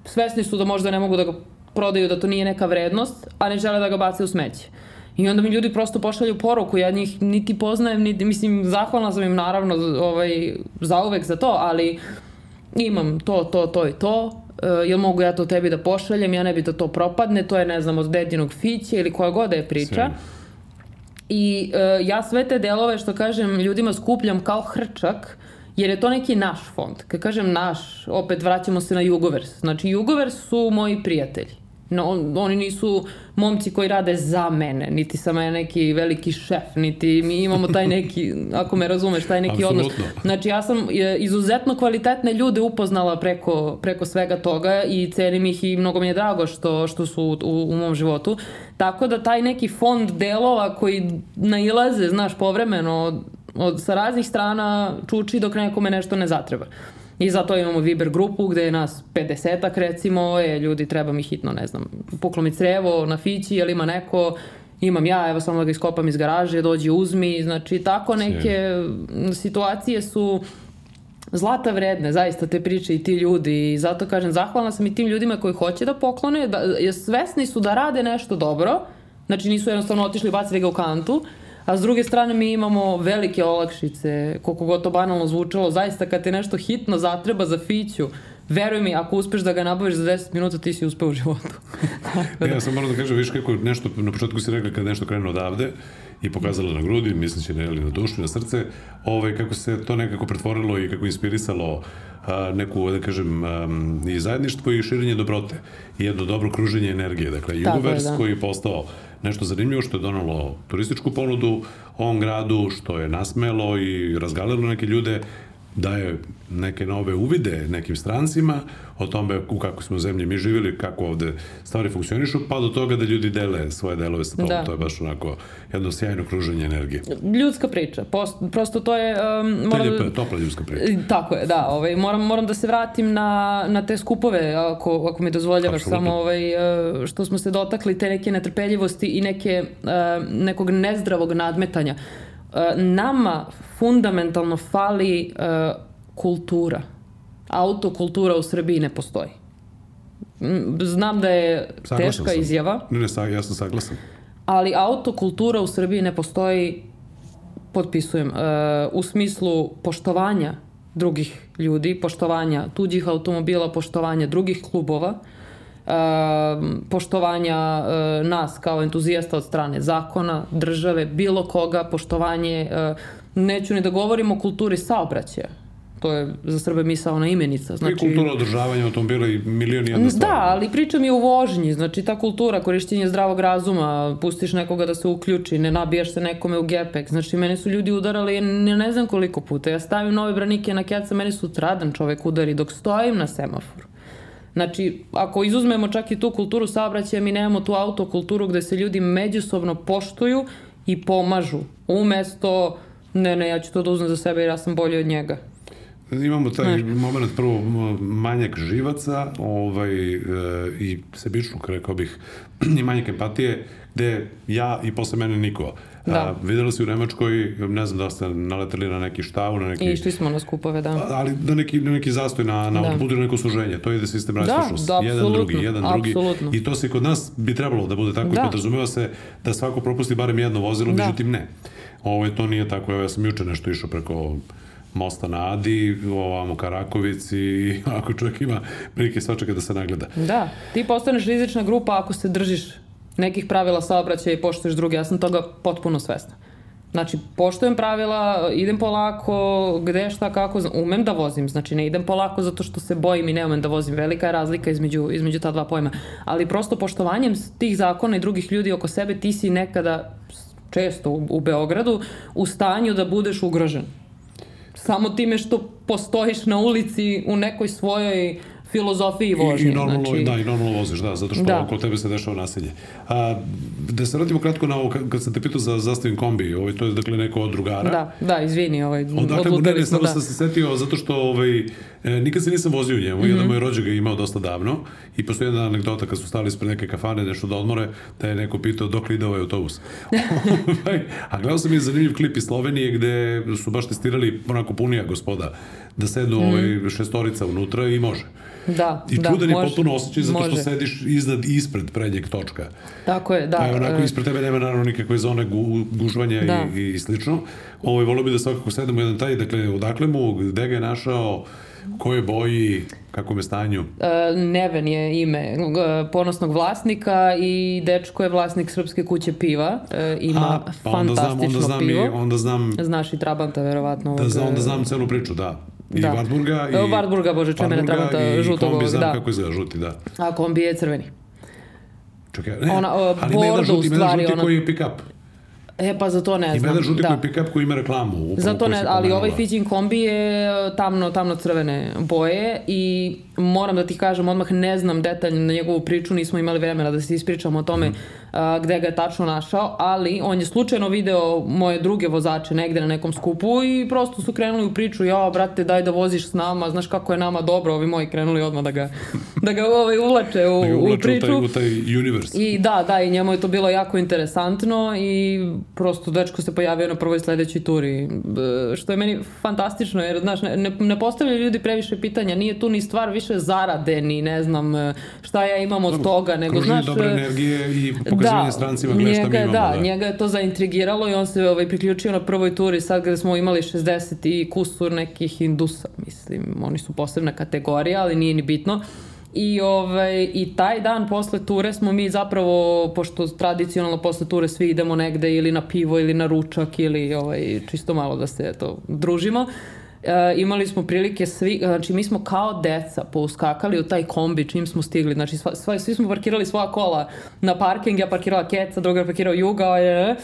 svesni su da možda ne mogu da ga prodaju, da to nije neka vrednost, a ne žele da ga bace u smeće. I onda mi ljudi prosto pošalju poruku, ja njih niti poznajem, niti, mislim, zahvalna sam im naravno ovaj, zauvek za to, ali imam to, to, to i to, jel mogu ja to tebi da pošaljem, ja ne bi da to propadne, to je ne znam od dedinog fića ili koja god da je priča. Sve. I uh, ja sve te delove što kažem ljudima skupljam kao hrčak, jer je to neki naš fond. Kad kažem naš, opet vraćamo se na Jugovers. Znači Jugovers su moji prijatelji. No, on, oni nisu momci koji rade za mene, niti sam ja neki veliki šef, niti mi imamo taj neki, ako me razumeš, taj neki Absolutno. odnos. Znači ja sam izuzetno kvalitetne ljude upoznala preko, preko svega toga i cenim ih i mnogo mi je drago što, što su u, u mom životu. Tako da taj neki fond delova koji nailaze, znaš, povremeno od, od, sa raznih strana čuči dok nekome nešto ne zatreba. I zato imamo Viber grupu gde je nas 50-ak recimo, e, ljudi treba mi hitno, ne znam, puklo mi crevo na fići, jel ima neko, imam ja, evo samo da ga iskopam iz garaže, dođi uzmi, znači tako neke situacije su zlata vredne, zaista te priče i ti ljudi. I zato kažem, zahvalna sam i tim ljudima koji hoće da poklone, da, svesni su da rade nešto dobro, znači nisu jednostavno otišli i bacili ga u kantu, A s druge strane mi imamo velike olakšice, koliko god to banalno zvučalo, zaista kad te nešto hitno zatreba za fiću, veruj mi, ako uspeš da ga nabaviš za 10 minuta, ti si uspeo u životu. da. Ja sam moram da kažem, viš kako nešto, na početku si rekla kad nešto krenu odavde i pokazala na grudi, misleći na, na dušu, na srce, ovaj, kako se to nekako pretvorilo i kako inspirisalo a, neku, da kažem, um, i zajedništvo i širenje dobrote i jedno dobro kruženje energije. Dakle, Jugovers da. koji je postao nešto zanimljivo što je donalo turističku ponudu ovom gradu, što je nasmelo i razgalilo neke ljude daje neke nove uvide nekim strancima o tome u kakvoj smo zemlji mi živjeli, kako ovde stvari funkcionišu, pa do toga da ljudi dele svoje delove sa tom. Da. To je baš onako jedno sjajno kruženje energije. Ljudska priča. Post, prosto to je... Um, moram je lijepa, topla ljudska priča. Tako je, da. Ovaj, moram, moram da se vratim na, na te skupove, ako, ako mi dozvoljavaš Apsolutno. samo ovaj, e, što smo se dotakli, te neke netrpeljivosti i neke, e, nekog nezdravog nadmetanja. E, Nama fundamentalno fali e, kultura. Autokultura u Srbiji ne postoji. Znam da je Saglasan teška sam. izjava, Ne, ne, ja sam saglasan. ali autokultura u Srbiji ne postoji, potpisujem, e, u smislu poštovanja drugih ljudi, poštovanja tuđih automobila, poštovanja drugih klubova, e, poštovanja e, nas kao entuzijasta od strane zakona, države, bilo koga, poštovanje, e, neću ni da govorim o kulturi saobraćaja. To je za Srbe misaona imenica. Znači, I kultura održavanja automobila i milion i jedna stvar. Da, ali pričam i o vožnji, znači ta kultura, korišćenje zdravog razuma, pustiš nekoga da se uključi, ne nabijaš se nekome u gepek, znači mene su ljudi udarali ne, ne znam koliko puta, ja stavim nove branike na keca, meni su tradan čovek udari dok stojim na semaforu. Znači, ako izuzmemo čak i tu kulturu saobraćaja, mi nemamo tu autokulturu gde se ljudi međusobno poštuju i pomažu, umesto ne, ne, ja ću to da uzmem za sebe jer ja sam bolji od njega. Imamo taj moment prvo manjak živaca ovaj, e, i sebičnog, rekao bih, i manjak empatije, gde ja i posle mene niko. Da. A, videli si u Nemačkoj, ne znam da ste naleteli na neki štav, na neki... Išli smo na skupove, da. ali na neki, na neki zastoj na, na Da. autoputu ili neko suženje. To ide sistem rastrošnosti. da, jedan apsolutno, drugi, jedan drugi. apsolutno. I to se kod nas bi trebalo da bude tako Da. i podrazumeva se da svako propusti barem jedno vozilo, Da. međutim ne. Ovo, to nije tako. Evo, ja sam juče nešto išao preko mosta na Adi, ovamo ka Rakovici i ako čovjek ima prilike svačaka da se nagleda. Da, ti postaneš rizična grupa ako se držiš nekih pravila saobraćaja i poštuješ druge. Ja sam toga potpuno svesna. Znači, poštujem pravila, idem polako, gde, šta, kako, umem da vozim, znači ne idem polako zato što se bojim i ne umem da vozim. Velika je razlika između, između ta dva pojma. Ali prosto poštovanjem tih zakona i drugih ljudi oko sebe ti si nekada, često u, u Beogradu, u stanju da budeš ugrožen. Samo time što postojiš na ulici u nekoj svojoj filozofiji vožnje. I, i normalno, znači, da, i normalno voziš, da, zato što Da. oko tebe se dešava nasilje. A, da se vratimo kratko na ovo, kad sam te pitao za zastavim kombi, ovaj, to je dakle neko od drugara. Da, da, izvini, ovaj, Odakle mu ne, ne, smo, samo da. sam se setio zato što ovaj, e, nikad se nisam vozio u njemu, Mhm. jedan moj rođak ga je imao dosta davno i postoji jedna anegdota kad su stali ispred neke kafane nešto da odmore, da je neko pitao dok ide ovaj autobus. Ovaj, A gledao sam i zanimljiv klip iz Slovenije gde su baš testirali onako punija gospoda da sednu ovaj, šestorica unutra i može. Da, I da, čudan je može, potpuno osjećaj zato što može. sediš iznad, ispred prednjeg točka. Tako je, da. Pa je onako e, ispred tebe nema naravno nikakve zone gu, gužvanja Da. i, i slično. Ovo, volio bi da svakako sedemo jedan taj, dakle, odakle mu, gde ga je našao, koje boji, kako je stanju. e, Neven je ime e, ponosnog vlasnika i dečko je vlasnik Srpske kuće piva. E, Ima pa onda znam, fantastično onda znam, i, pivo. onda znam, Znaš i Trabanta, verovatno. da, znam, onda znam celu priču, da. I Da. Wartburga, i... Evo, Wartburga, bože, Wartburga Trabanta, i žutog kombi, ovog, znam da. kako izgleda, žuti, da. A kombi je crveni. Čekaj, ne, Ona, o, ali ima jedan žuti, ima jedan žuti koji je pick-up. E, pa za to ne Ima znam. jedan žuti da. pick-up koji ima reklamu. Upravo, Zato koju ne, ali ovaj Fiđin kombi je tamno, tamno crvene boje i moram da ti kažem, odmah ne znam detaljno na njegovu priču, nismo imali vremena da se ispričamo o tome Mhm. Gde ga je tačno našao, ali on je slučajno video moje druge vozače negde na nekom skupu i prosto su krenuli u priču, ja, brate, daj da voziš s nama, znaš kako je nama dobro, ovi moji krenuli odmah da ga, da ga ovaj, uvlače u, Da ga u uvlače u priču. taj, u taj universe. I da, da, i njemu je to bilo jako interesantno i prosto dečko se pojavio na prvoj sledećoj turi, B- što je meni fantastično, jer znaš, ne, ne, ne postavljaju ljudi previše pitanja, nije tu ni stvar više zarade, ni ne znam e, šta ja imam od toga, nego znaš... dobre e, energije i pokazivanje strancima gledaj šta mi imamo. da, da. njega je to zaintrigiralo i on se ovaj, priključio na prvoj turi sad kada smo imali 60 i kusur nekih indusa, mislim, oni su posebna kategorija, ali nije ni bitno. I, ovaj, I taj dan posle ture smo mi zapravo, pošto tradicionalno posle ture svi idemo negde ili na pivo ili na ručak ili ovaj, čisto malo da se to družimo, E, imali smo prilike svi, znači mi smo kao deca pouskakali u taj kombi čim smo stigli, znači sva, sva, svi smo parkirali svoja kola na parking, ja parkirala Keca, druga je parkirao Juga, e,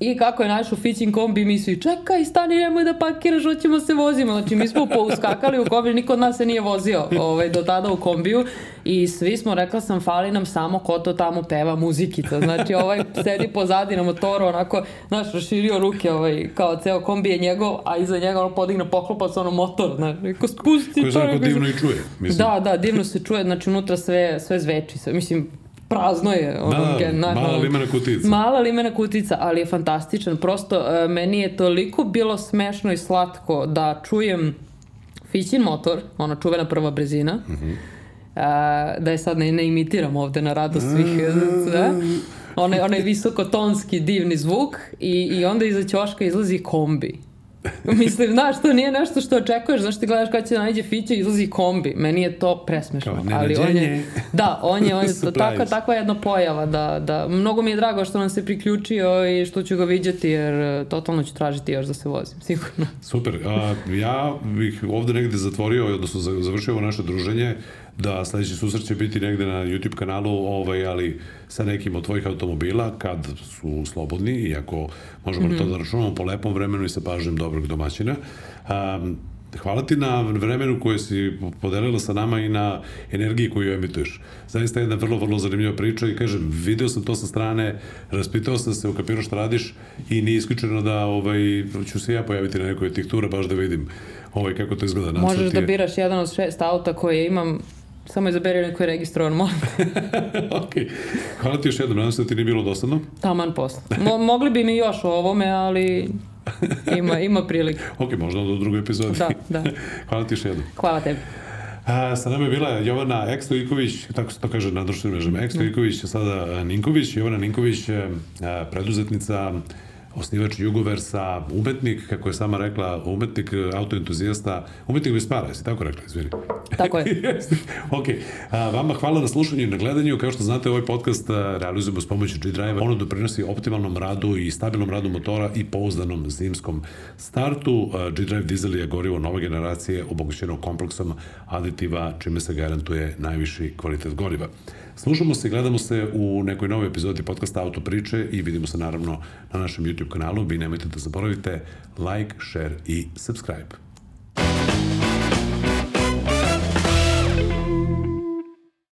I kako je našao Fićin kombi, mi svi, čekaj, stani, nemoj da pakiraš, hoćemo se vozimo. Znači, mi smo pouskakali u kombi, niko od nas se nije vozio ovaj, do tada u kombiju i svi smo, rekla sam, fali nam samo ko to tamo peva muzikica. Znači, ovaj sedi pozadi na motoru, onako, znaš, raširio ruke, ovaj, kao ceo kombi je njegov, a iza njega ono podigne poklopac, ono motor, znaš, neko spusti. Koji se onako divno i čuje. Mislim. Da, da, divno se čuje, znači unutra sve, sve zveči, sve, mislim, prazno je. Ono, Da, gen, znaš, mala limena kutica. Mala limena kutica, ali je fantastičan. Prosto, uh, meni je toliko bilo smešno i slatko da čujem Fićin motor, ona čuvena prva brezina, uh Mhm. da je sad ne, ne imitiram ovde na radost svih, da? onaj, onaj visokotonski divni zvuk i, i onda iza ćoška izlazi kombi. Mislim, znaš, to nije nešto što očekuješ, znaš ti gledaš kada će da nađe Fića izlazi kombi. Meni je to presmešno. Kao ali on je, da, on je, on je takva, takva jedna pojava da, da, mnogo mi je drago što nam se priključio i što ću ga viđati jer e, totalno ću tražiti još da se vozim, sigurno. Super. A, ja bih ovde negde zatvorio, odnosno za- završio ovo naše druženje, da sledeći susret će biti negde na YouTube kanalu, ovaj, ali sa nekim od tvojih automobila, kad su slobodni, iako možemo mm -hmm. to da računamo po lepom vremenu i sa pažnjem dobrog domaćina. Um, Hvala ti na vremenu koje si podelila sa nama i na energiji koju emituješ. Zaista jedna vrlo, vrlo zanimljiva priča i kažem, video sam to sa strane, raspitao sam se, ukapirao šta radiš i nije isključeno da ovaj, ću se ja pojaviti na nekoj od tih tura baš da vidim ovaj, kako to izgleda. Možeš da je- biraš jedan od šest auta koje imam, samo izaberi neko je registrovan, molim. ok. Hvala ti još jednom, nadam se da ti nije bilo dosadno. Taman posla. Mo mogli bi mi još o ovome, ali ima, ima prilike. Ok, možda u drugoj epizodi. Da, da. Hvala ti još jednom. Hvala tebi. A, sa nama je bila Jovana Ekstojiković, tako se to kaže na društvenim mrežama, Ekstojiković, sada a, Ninković. Jovana Ninković, a, preduzetnica, osnivač Jugoversa, umetnik, kako je sama rekla, umetnik, e, autoentuzijasta, umetnik bez para, jesi tako rekla, izvini. Tako je. Ok. A, vama hvala na slušanju i na gledanju. Kao što znate, ovaj podcast a, realizujemo s pomoću G-Drive. Ono doprinosi optimalnom radu i stabilnom radu motora i pouzdanom zimskom startu. G-Drive dizel je gorivo nove generacije obogaćeno kompleksom aditiva, čime se garantuje najviši kvalitet goriva. Slušamo se, gledamo se u nekoj novoj epizodi podcasta Auto priče i vidimo se naravno na našem YouTube kanalu. Vi nemojte da zaboravite like, share i subscribe.